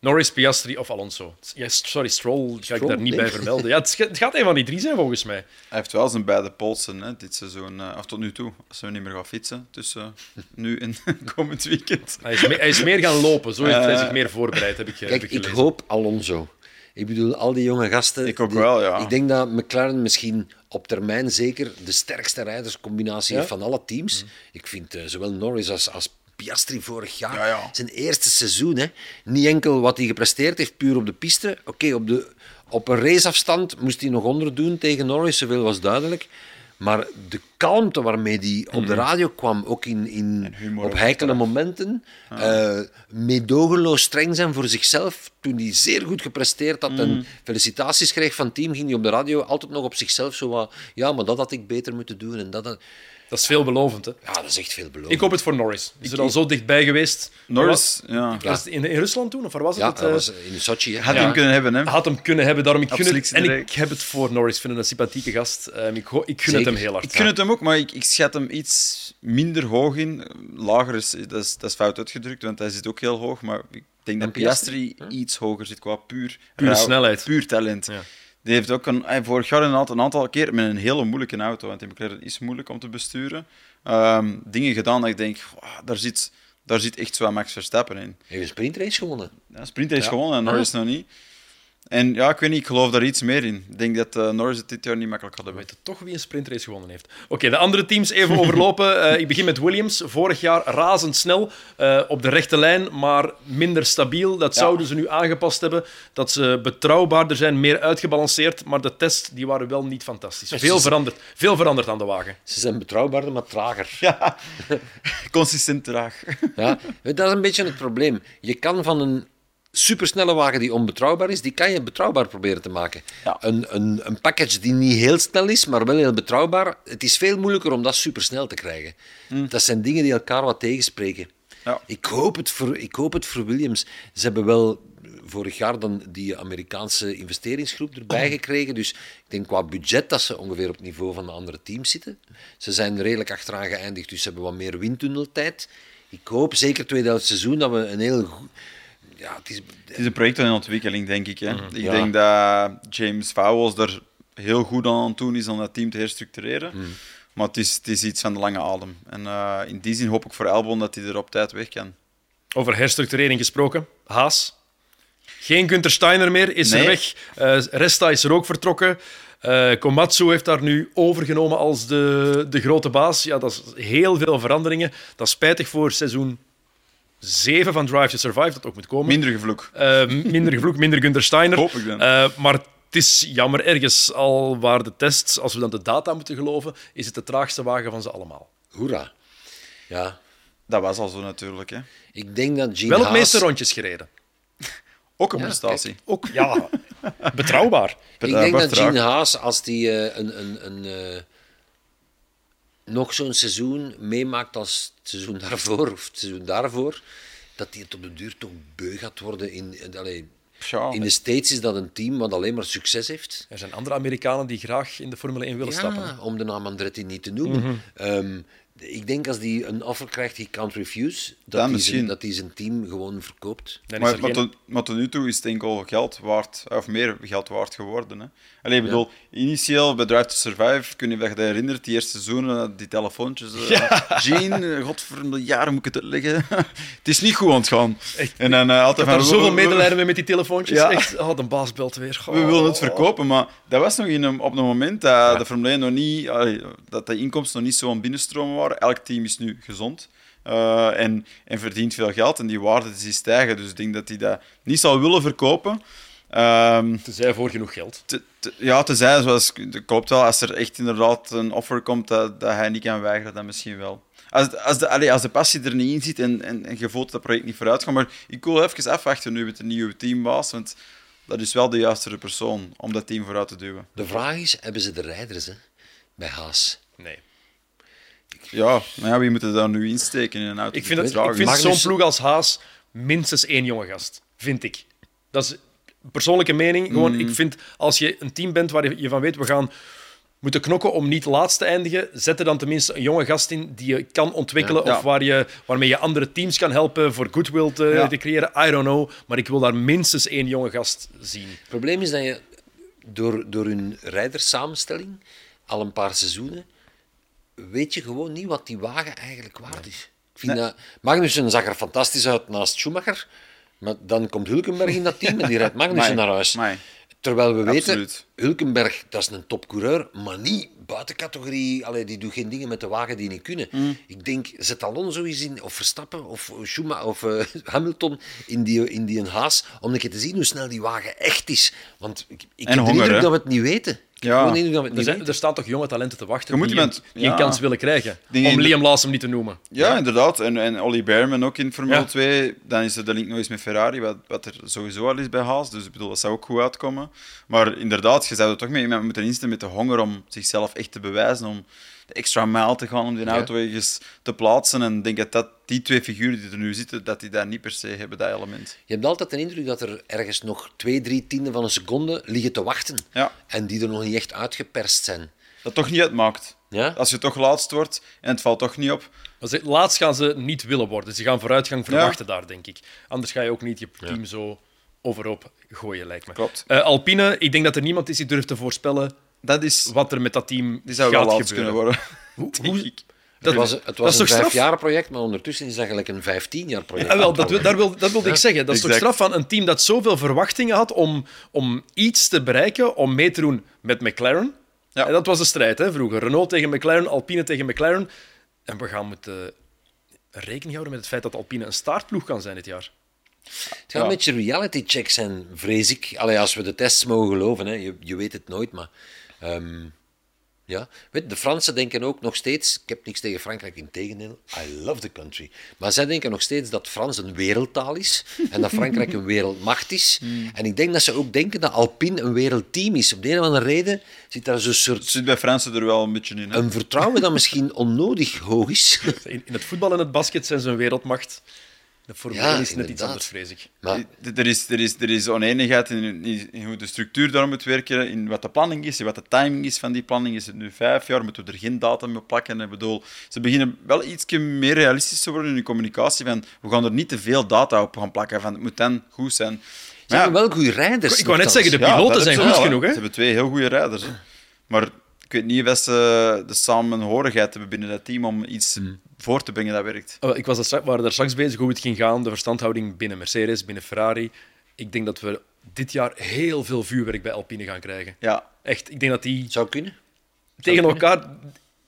Norris, Piastri of Alonso. Ja, sorry, Stroll ga ik Stroll, daar niet nee. bij vermelden. Ja, het, gaat een van die drie zijn volgens mij. Hij heeft wel zijn beide polsen hè, dit seizoen, eh, of tot nu toe, als we niet meer gaan fietsen tussen nu en komend weekend. Hij is, me- hij is meer gaan lopen, zo heeft hij Eh. zich meer voorbereid, heb ik, heb Kijk, ik ik gelezen. hoop Alonso. Ik bedoel, al die jonge gasten. Ik ook die- wel, ja. Ik denk dat McLaren misschien op termijn zeker de sterkste rijderscombinatie Ja? heeft van alle teams. Ik vind eh, zowel Norris als, als Piastri vorig jaar, Ja, ja. zijn eerste seizoen, hè, niet enkel wat hij gepresteerd heeft, puur op de piste. Oké, op, de, op een raceafstand moest hij nog onderdoen tegen Norris, zoveel was duidelijk. Maar de kalmte waarmee die op de radio kwam, ook in, in, op heikele momenten, eh meedogenloos streng zijn voor zichzelf, toen hij zeer goed gepresteerd had en felicitaties kreeg van het team, ging hij op de radio altijd nog op zichzelf zo wat, ja, maar dat had ik beter moeten doen en dat... had- Dat is veelbelovend. Hè? Ja, dat is echt veel beloofd. Ik hoop het voor Norris. Is er al zo dichtbij geweest. Norris, ja. Was het in, in Rusland toen, of waar was het? Ja, dat eh, was in Sochi. hè. Had Ja. hem kunnen hebben, hè? had hem kunnen hebben, daarom ik gun het. En ik heb het voor Norris. Ik vind hem een sympathieke gast. Ehm, ik, ik gun het hem heel hard. Ik gun het hem ook, maar ik, ik schat hem iets minder hoog in. Lager is, dat is, dat is fout uitgedrukt, want hij zit ook heel hoog. Maar ik denk dat Piastri? Iets hoger zit qua puur... Pure rauw- snelheid. Puur talent. Ja. Die heeft ook een, hij vorig jaar een aantal, een aantal keer met een hele moeilijke auto, want die McLaren is moeilijk om te besturen, ehm, dingen gedaan dat ik denk, "Wauw, daar, zit, daar zit echt zo Max Verstappen in. Hij heeft een sprintrace gewonnen. Ja, Sprinter is Ja. gewonnen en Norris nog niet. En ja, ik weet niet, ik geloof daar iets meer in. Ik denk dat eh, Norris het dit jaar niet makkelijk gaat We hebben. weten toch wie een sprintrace gewonnen heeft. Oké, de andere teams even overlopen. Eh, ik begin met Williams. Vorig jaar razendsnel eh, op de rechte lijn, maar minder stabiel. Dat Ja. zouden ze nu aangepast hebben. Dat ze betrouwbaarder zijn, meer uitgebalanceerd. Maar de tests die waren wel niet fantastisch. Veel veranderd, veel veranderd aan de wagen. Ze zijn betrouwbaarder, maar trager. Ja, consistent traag. Ja, dat is een beetje het probleem. Je kan van een supersnelle wagen die onbetrouwbaar is, die kan je betrouwbaar proberen te maken. Ja. Een, een, een package die niet heel snel is, maar wel heel betrouwbaar, het is veel moeilijker om dat supersnel te krijgen. Dat zijn dingen die elkaar wat tegenspreken. Ja. Ik, hoop het voor, ik hoop het voor Williams. Ze hebben wel vorig jaar dan die Amerikaanse investeringsgroep erbij gekregen. Dus ik denk qua budget dat ze ongeveer op het niveau van de andere teams zitten. Ze zijn redelijk achteraan geëindigd, dus ze hebben wat meer windtunneltijd. Ik hoop zeker tweede helft seizoen dat we een heel goed... Ja, het is... Het is een project in ontwikkeling, denk ik. Hè. Ik Ja. denk dat James Vowles er heel goed aan aan het doen is om dat team te herstructureren. Maar het is, het is iets van de lange adem. En eh, in die zin hoop ik voor Albon dat hij er op tijd weg kan. Over herstructurering gesproken. Haas. Geen Günther Steiner meer, is er weg. Eh, Resta is er ook vertrokken. Eh, Komatsu heeft daar nu overgenomen als de, de grote baas. Ja, dat is heel veel veranderingen. Dat is spijtig voor seizoen 7 van Drive to Survive, dat ook moet komen. Minder gevloek. Eh, minder gevloek, minder Günther Steiner. Hoop ik dan. Eh, maar het is jammer ergens, al waar de tests, als we dan de data moeten geloven, is het de traagste wagen van ze allemaal. Hoera. Ja, Dat was al zo natuurlijk. Hè. ik denk dat Gene Wel het Haas- meeste rondjes gereden. Ook een Ja, prestatie. Ook, ja, betrouwbaar. Ik denk dat. Gene Haas, als die eh, een, een, een, eh, nog zo'n seizoen meemaakt als het seizoen daarvoor, of het seizoen daarvoor, dat hij het op de duur toch beu gaat worden. In, in, allee, Ja, in de States is dat een team wat alleen maar succes heeft. Er zijn andere Amerikanen die graag in de Formule 1 willen stappen. hè. Om de naam Andretti niet te noemen. Ehm, ik denk als die een offer krijgt, die can't refuse, dat hij misschien. zijn, dat hij zijn team gewoon verkoopt. Dan is Maar, er maar, geen- tot, maar tot nu toe is het enkel geld waard, of meer geld waard geworden. Hè. Allee, ik bedoel, initieel bij Drive to Survive, kun je je dat herinnert, die eerste seizoenen, die telefoontjes. eh, Gene, god voor een miljard moet ik het uitleggen. het is niet goed aan het gaan. En dan eh, Ik altijd van, zoveel we- we- medelijden mee met die telefoontjes. Ja. Echt, oh, de baas belt weer. We willen het verkopen, maar dat was nog in een, op een moment dat de Formule 1 nog niet, allee, dat de inkomsten nog niet zo aan binnenstromen waren. Elk team is nu gezond eh, en, en verdient veel geld en die waarde die stijgen. Dus ik denk dat hij dat niet zal willen verkopen. Ehm, Tenzij voor genoeg geld. te, te- ja, tenzij, zoals klopt wel, als er echt inderdaad een offer komt dat, dat hij niet kan weigeren, dan misschien wel. Als, als, de, allee, als de passie er niet in zit en, en, en je voelt dat het project niet vooruit gaat. Maar ik wil even afwachten nu met de nieuwe teambaas, want dat is wel de juiste persoon om dat team vooruit te duwen. De vraag is, hebben ze de rijders hè, bij Haas? Nee. Ja, maar ja, wie moet er daar nu insteken in een auto? Ik vind, het, ik zo'n ploeg als Haas minstens één jonge gast. Vind ik. Dat is een persoonlijke mening. Gewoon, Mm. Ik vind, als je een team bent waar je van weet, we gaan moeten knokken om niet laatst te eindigen, zet er dan tenminste een jonge gast in die je kan ontwikkelen Ja. of waar je, waarmee je andere teams kan helpen voor goodwill te, Ja. te creëren. I don't know. Maar ik wil daar minstens één jonge gast zien. Het probleem is dat je door, door hun rijderssamenstelling al een paar seizoenen weet je gewoon niet wat die wagen eigenlijk waard is. Ik vind dat, Magnussen zag er fantastisch uit naast Schumacher, maar dan komt Hulkenberg in dat team en die rijdt Magnussen naar huis. amai. Terwijl we weten. Hulkenberg, dat is een topcoureur, maar niet buiten categorie. Allee, die doet geen dingen met de wagen die niet kunnen. Mm. Ik denk, zet Alonso eens in, of Verstappen, of Schumacher, of eh, Hamilton in die, in die een haas, om een keer te zien hoe snel die wagen echt is. Want ik, ik heb de indruk dat we het niet weten. Ja. er, zijn, er, staan toch jonge talenten te wachten die, iemand, die een kans willen krijgen. om Liam Lawson niet te noemen. Ja, inderdaad. En, en Ollie Behrman ook in Formule 2. Dan is er de link nog eens met Ferrari, wat, wat er sowieso al is bij Haas. Dus ik bedoel, dat zou ook goed uitkomen. Maar inderdaad, je zou er toch mee iemand moeten instemmen met de honger om zichzelf echt te bewijzen. Om extra mijl te gaan om die auto ergens te plaatsen. En ik denk dat, dat die twee figuren die er nu zitten, dat die daar niet per se hebben, dat element. Je hebt altijd de indruk dat er ergens nog twee, drie tienden van een seconde liggen te wachten. Ja. En die er nog niet echt uitgeperst zijn. Dat toch niet uitmaakt. Ja? Als je toch laatst wordt en het valt toch niet op. Laatst gaan ze niet willen worden. Ze gaan vooruitgang verwachten daar, denk ik. Anders ga je ook niet je team zo overop gooien, lijkt me. Klopt. Uh, Alpine, ik denk dat er niemand is die durft te voorspellen dat is, wat er met dat team die zou gaat wel gebeuren. kunnen worden. Hoe, hoe, dat, was, het was een vijfjaar project, maar ondertussen is dat eigenlijk een vijftien jaar project. Ja, wel, dat, daar wil, dat wilde ik zeggen. Dat is toch straf van een team dat zoveel verwachtingen had om, om iets te bereiken, om mee te doen met McLaren. Ja. En dat was de strijd hè, vroeger. Renault tegen McLaren, Alpine tegen McLaren. En we gaan moeten rekening houden met het feit dat Alpine een startploeg kan zijn dit jaar. Het gaat een beetje reality check zijn, vrees ik. Allee, als we de tests mogen geloven, hè. Je, je weet het nooit, maar... Um, ja, weet, de Fransen denken ook nog steeds, ik heb niks tegen Frankrijk, in tegendeel, I love the country. Maar zij denken nog steeds dat Frans een wereldtaal is en dat Frankrijk een wereldmacht is. Hmm. En ik denk dat ze ook denken dat Alpine een wereldteam is. Op de een of andere reden zit daar zo'n soort... zit bij Fransen er wel een beetje in. Hè? Een vertrouwen dat misschien onnodig hoog is. In, in het voetbal en het basket zijn ze een wereldmacht. De Formule ja, is net iets anders, vrees ik. Maar... Er, is, er, is, er is oneenigheid in, in, hoe de structuur daar moet werken, in wat de planning is, in wat de timing is van die planning. Is het nu vijf jaar? Moeten we er geen datum op plakken? Ik bedoel, ze beginnen wel iets meer realistisch te worden in hun communicatie. Van, we gaan er niet te veel data op gaan plakken. Van, het moet dan goed zijn. Ze hebben wel goede rijders. Ik wou net zeggen, de piloten zijn goed genoeg. Hè? Ze hebben twee heel goede rijders. Hè? Maar weet niet of ze de samenhorigheid hebben binnen dat team om iets hmm. voor te brengen dat werkt. Ik was er, waren daar straks bezig hoe het ging gaan, de verstandhouding binnen Mercedes, binnen Ferrari. Ik denk dat we dit jaar heel veel vuurwerk bij Alpine gaan krijgen. Ja. Echt, ik denk dat die... Zou kunnen. Tegen elkaar...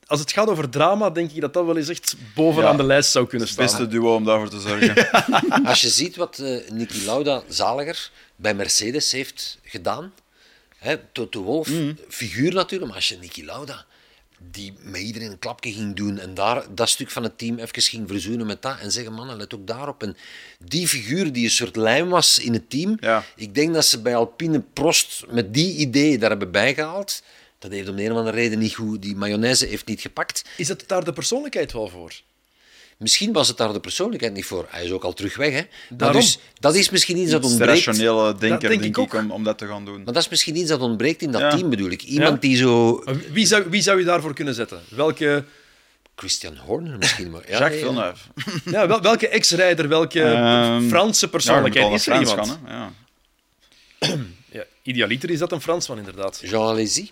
Als het gaat over drama, denk ik dat dat wel eens echt bovenaan de lijst zou kunnen staan. Het beste duo om daarvoor te zorgen. Als je ziet wat uh, Niki Lauda Zaliger bij Mercedes heeft gedaan Hè, Toto Wolf, mm. figuur natuurlijk, maar als je Niki Lauda, die met iedereen een klapje ging doen en daar dat stuk van het team even ging verzoenen met dat en zeggen, mannen, let ook daarop. En die figuur die een soort lijm was in het team, ja. ik denk dat ze bij Alpine Prost met die idee daar hebben bijgehaald. Dat heeft om de een of andere reden niet goed, die mayonaise heeft niet gepakt. Is het daar de persoonlijkheid wel voor? Misschien was het daar de persoonlijkheid niet voor. Hij is ook al terug weg. Hè? Dus dat is misschien iets dat ontbreekt. De rationele denker, denk, denk ik, om, om, dat te gaan doen. Maar dat is misschien iets dat ontbreekt in dat team, bedoel ik. Iemand die zo... Wie zou, wie zou je daarvoor kunnen zetten? Welke... Christian Horner misschien. Maar... Ja, Jacques Villeneuve. Ja, wel, welke ex-rijder, welke um, Franse persoonlijkheid is er iemand? Gaan, ja. ja, idealiter is dat een Fransman, inderdaad. Jean Alesi.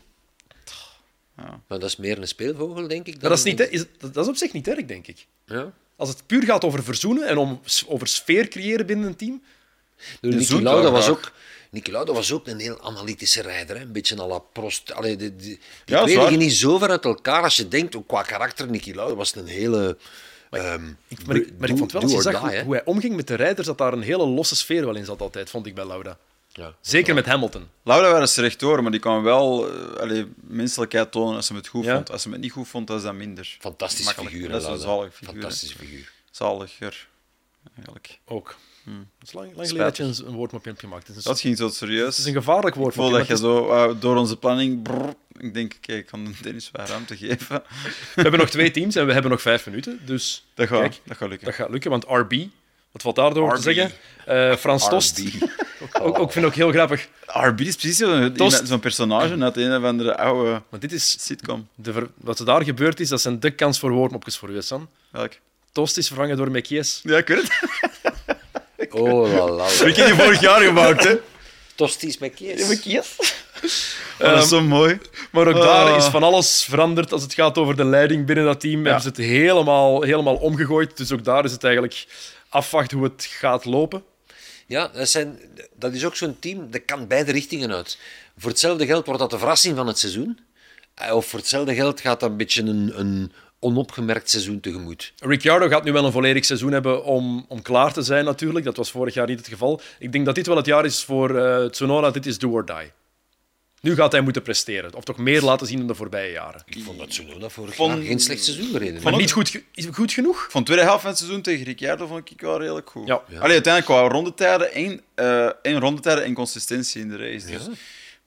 Ja. Maar dat is meer een speelvogel, denk ik. Dat is, niet, is, dat is op zich niet erg, denk ik. Ja. Als het puur gaat over verzoenen en om, over sfeer creëren binnen een team. Niki Lauda was ook... Lauda was ook een heel analytische rijder. Hè? Een beetje à la Prost. Allee, de, de, ja, die liggen niet zo ver uit elkaar als je denkt. Ook qua karakter, Niki Lauda was een hele... Maar, um, ik, maar, ik, maar ik vond wel, als je zag hoe, hoe, hij omging met de rijders, dat daar een hele losse sfeer wel in zat altijd, vond ik bij Lauda. Ja, Zeker met Hamilton. Lauda was recht door, maar die kan wel uh, allee, menselijkheid tonen als ze het goed ja. vond. Als ze het niet goed vond, dan is dat minder. Fantastisch figuur. Dat is een zalig figuur. Fantastische figuur. Zaliger, eigenlijk. Ook. Hmm. Het is lang, lang geleden dat je een, een woordmopje hebt gemaakt. Dat ging zo serieus. Het is een gevaarlijk woord. Ik dat je zo uh, door onze planning... Brrr, ik denk, kijk, ik kan Dennis wat ruimte geven. We hebben nog twee teams en we hebben nog vijf minuten. Dus dat gaat, kijk, dat gaat lukken. Dat gaat lukken, want RB... Wat valt daardoor te zeggen? Uh, Frans Tost. ook, ook, ook, vind ik ook heel grappig. RB is precies zo'n zo personage uit een of andere oude maar dit is sitcom. De, wat er daar gebeurd is, dat zijn de kans voor woordmopjes voor u, San. Welk? Tost is vervangen door Mekies. Ja, ik weet het. Oh, la la. Ik heb je vorig jaar gemaakt, hè? Tosties Mekies. Ja, Mekies. Oh, dat is zo mooi. Maar ook daar is van alles veranderd als het gaat over de leiding binnen dat team. Ja. Hebben ze het helemaal, helemaal omgegooid. Dus ook daar is het eigenlijk afwachten hoe het gaat lopen. Ja, dat, zijn, dat is ook zo'n team, dat kan beide richtingen uit. Voor hetzelfde geld wordt dat de verrassing van het seizoen. Of voor hetzelfde geld gaat dat een beetje een, een onopgemerkt seizoen tegemoet. Ricciardo gaat nu wel een volledig seizoen hebben om, om klaar te zijn, natuurlijk. Dat was vorig jaar niet het geval. Ik denk dat dit wel het jaar is voor uh, Tsunoda. Dit is do or die. Nu gaat hij moeten presteren. Of toch meer laten zien dan de voorbije jaren. Ik vond dat Tsunoda vorig Vond- jaar geen slecht seizoen gereden. Maar niet goed, goed genoeg? Van de tweede helft van het seizoen tegen Ricciardo vond ik wel redelijk goed. Ja. Allee, uiteindelijk qua rondetijden, één, eh één rondetijden en consistentie in de race. Dus Ja.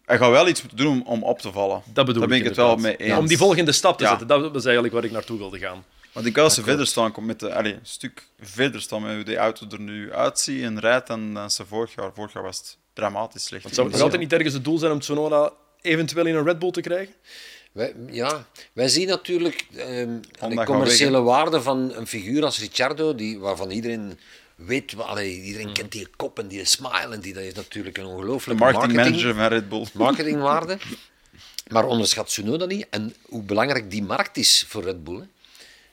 hij gaat wel iets moeten doen om, om op te vallen. Dat bedoel Daar ben ik ik het wel mee eens. Om die volgende stap te Ja. zetten. Dat was eigenlijk waar ik naartoe wilde gaan. Want ik denk als ze verder staan, komt met de, allee, een stuk verder staan met hoe die auto er nu uitziet en rijdt dan, dan ze vorig jaar. Vorig jaar was het dramatisch slecht. Want zou het nog altijd niet ergens het doel zijn om Tsunoda eventueel in een Red Bull te krijgen? Wij, ja, wij zien natuurlijk ehm, de commerciële waarde van een figuur als Ricciardo, die, waarvan iedereen weet, allee, iedereen kent die kop en die smile, en die, dat is natuurlijk een De ongelooflijke marketing marketing, manager van Red Bull. marketingwaarde. Maar onderschat Tsunoda niet en hoe belangrijk die markt is voor Red Bull. Hè.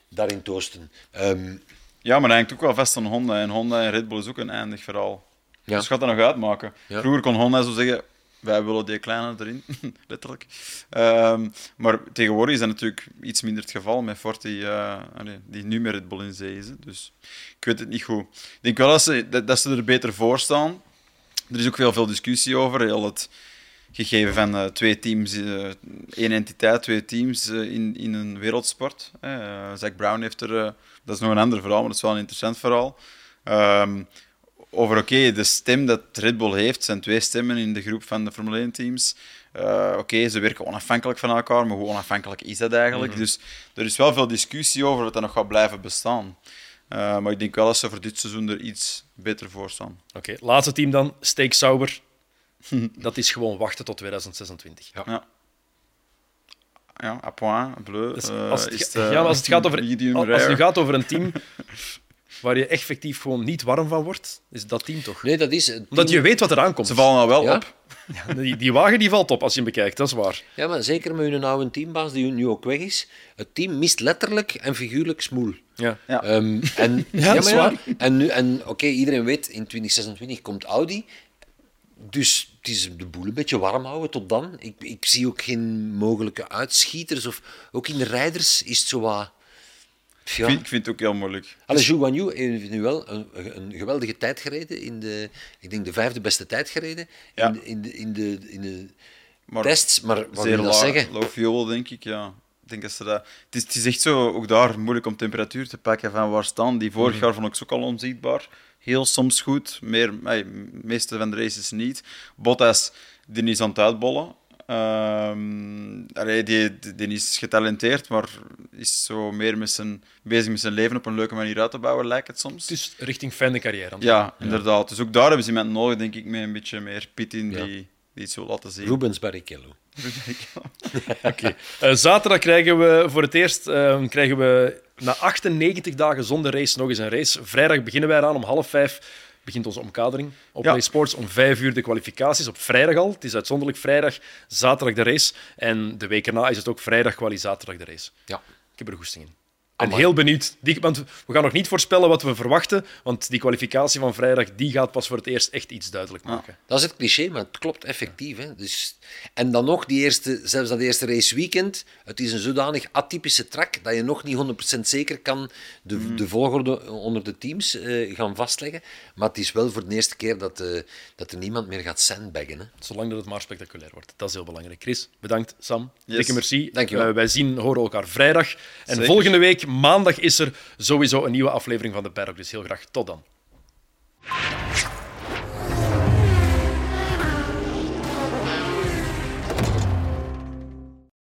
Daarin toosten. Ehm, Ja, maar hij hangt ook wel vast aan Honda. En Honda en Red Bull is ook een eindig verhaal. Ja. Dus gaat dat nog uitmaken. Ja. Vroeger kon Honda zo zeggen, wij willen die kleine erin, letterlijk. Ehm, maar tegenwoordig is dat natuurlijk iets minder het geval met Ford, die, allee, die nu met Red Bull in zee is. hè. Dus ik weet het niet goed. Ik denk wel dat ze, dat, dat ze er beter voor staan. Er is ook heel veel discussie over. Heel het gegeven van eh, twee teams, eh, één entiteit, twee teams in, in een wereldsport. Zack Brown heeft er, dat is nog een ander verhaal, maar dat is wel een interessant verhaal. Ehm, over oké, de stem dat Red Bull heeft, zijn twee stemmen in de groep van de Formule 1-teams. oké, ze werken onafhankelijk van elkaar, maar hoe onafhankelijk is dat eigenlijk? Dus er is wel veel discussie over wat dat nog gaat blijven bestaan. Eh, maar ik denk wel dat ze voor dit seizoen er iets beter voor staan. Oké, laatste team dan. Steak Sauber. Dat is gewoon wachten tot 2026. Ja. Ja. Ja, à point, bleu. Dus eh, als, het, is ja, eh, als het gaat over, als het gaat over een team waar je effectief gewoon niet warm van wordt, is dat team toch? nee, dat is... Omdat je weet wat er aankomt. Ze vallen al wel Ja? op. Ja, die, die wagen die valt op als je hem bekijkt, dat is waar. Ja, maar zeker met hun oude teambaas, die nu ook weg is. Het team mist letterlijk en figuurlijk smoel. Ja. Ja. Ehm, en, Ja, dat is maar waar. En, nu- en oké, iedereen weet, in 2026 komt Audi. Dus het is de boel een beetje warm houden tot dan. Ik, ik zie ook geen mogelijke uitschieters. Of, ook in de rijders is het zo wat... Ik, vind, ik vind het ook heel moeilijk. Allee, Zhou Guanyu heeft nu wel een, een geweldige tijd gereden. In de, ik denk de vijfde beste tijd gereden. Ja. In, de, in, de, in, de, in de Maar tests. Maar wat wil dat zeggen? low fuel, denk ik. Ja. Ik denk dat ze dat... het, is, het is echt zo, ook daar moeilijk om temperatuur te pakken van waar staan. Die vorig jaar vond ik ook al onzichtbaar. Heel soms goed, meer, meeste van de races niet. Bottas, die is aan het uitbollen. Ehm, allee, die, die, is getalenteerd, maar is zo meer met zijn, bezig met zijn leven op een leuke manier uit te bouwen, lijkt het soms. Het is richting fijne carrière. het Ja, inderdaad. Dus ook daar hebben ze iemand nodig, denk ik, met een beetje meer pit in Ja. die, die iets wil laten zien. Rubens Barrichello. Oké. Eh, zaterdag krijgen we voor het eerst eh, krijgen we na 98 dagen zonder race nog eens een race. Vrijdag beginnen wij eraan om half vijf. Begint onze omkadering op Ja. Sports om vijf uur de kwalificaties. Op vrijdag al. Het is uitzonderlijk vrijdag, zaterdag de race. En de week erna is het ook vrijdag kwali, zaterdag de race. Ja. Ik heb er goesting in. En Amai. heel benieuwd. Die, want we gaan nog niet voorspellen wat we verwachten. Want die kwalificatie van vrijdag die gaat pas voor het eerst echt iets duidelijk maken. Dat is het cliché, maar het klopt effectief. Hè. Dus, en dan nog, die eerste, zelfs dat eerste raceweekend, het is een zodanig atypische track dat je nog niet 100% zeker kan de, Mm. de volgorde onder de teams eh, gaan vastleggen. Maar het is wel voor de eerste keer dat, eh, dat er niemand meer gaat sandbaggen. Hè. Zolang dat het maar spectaculair wordt. Dat is heel belangrijk. Chris, bedankt. Sam, Yes. dikke merci. Dankjewel. Eh, wij zien, horen elkaar vrijdag. En Zeker. volgende week, Maandag is er sowieso een nieuwe aflevering van de Paddock, dus heel graag tot dan.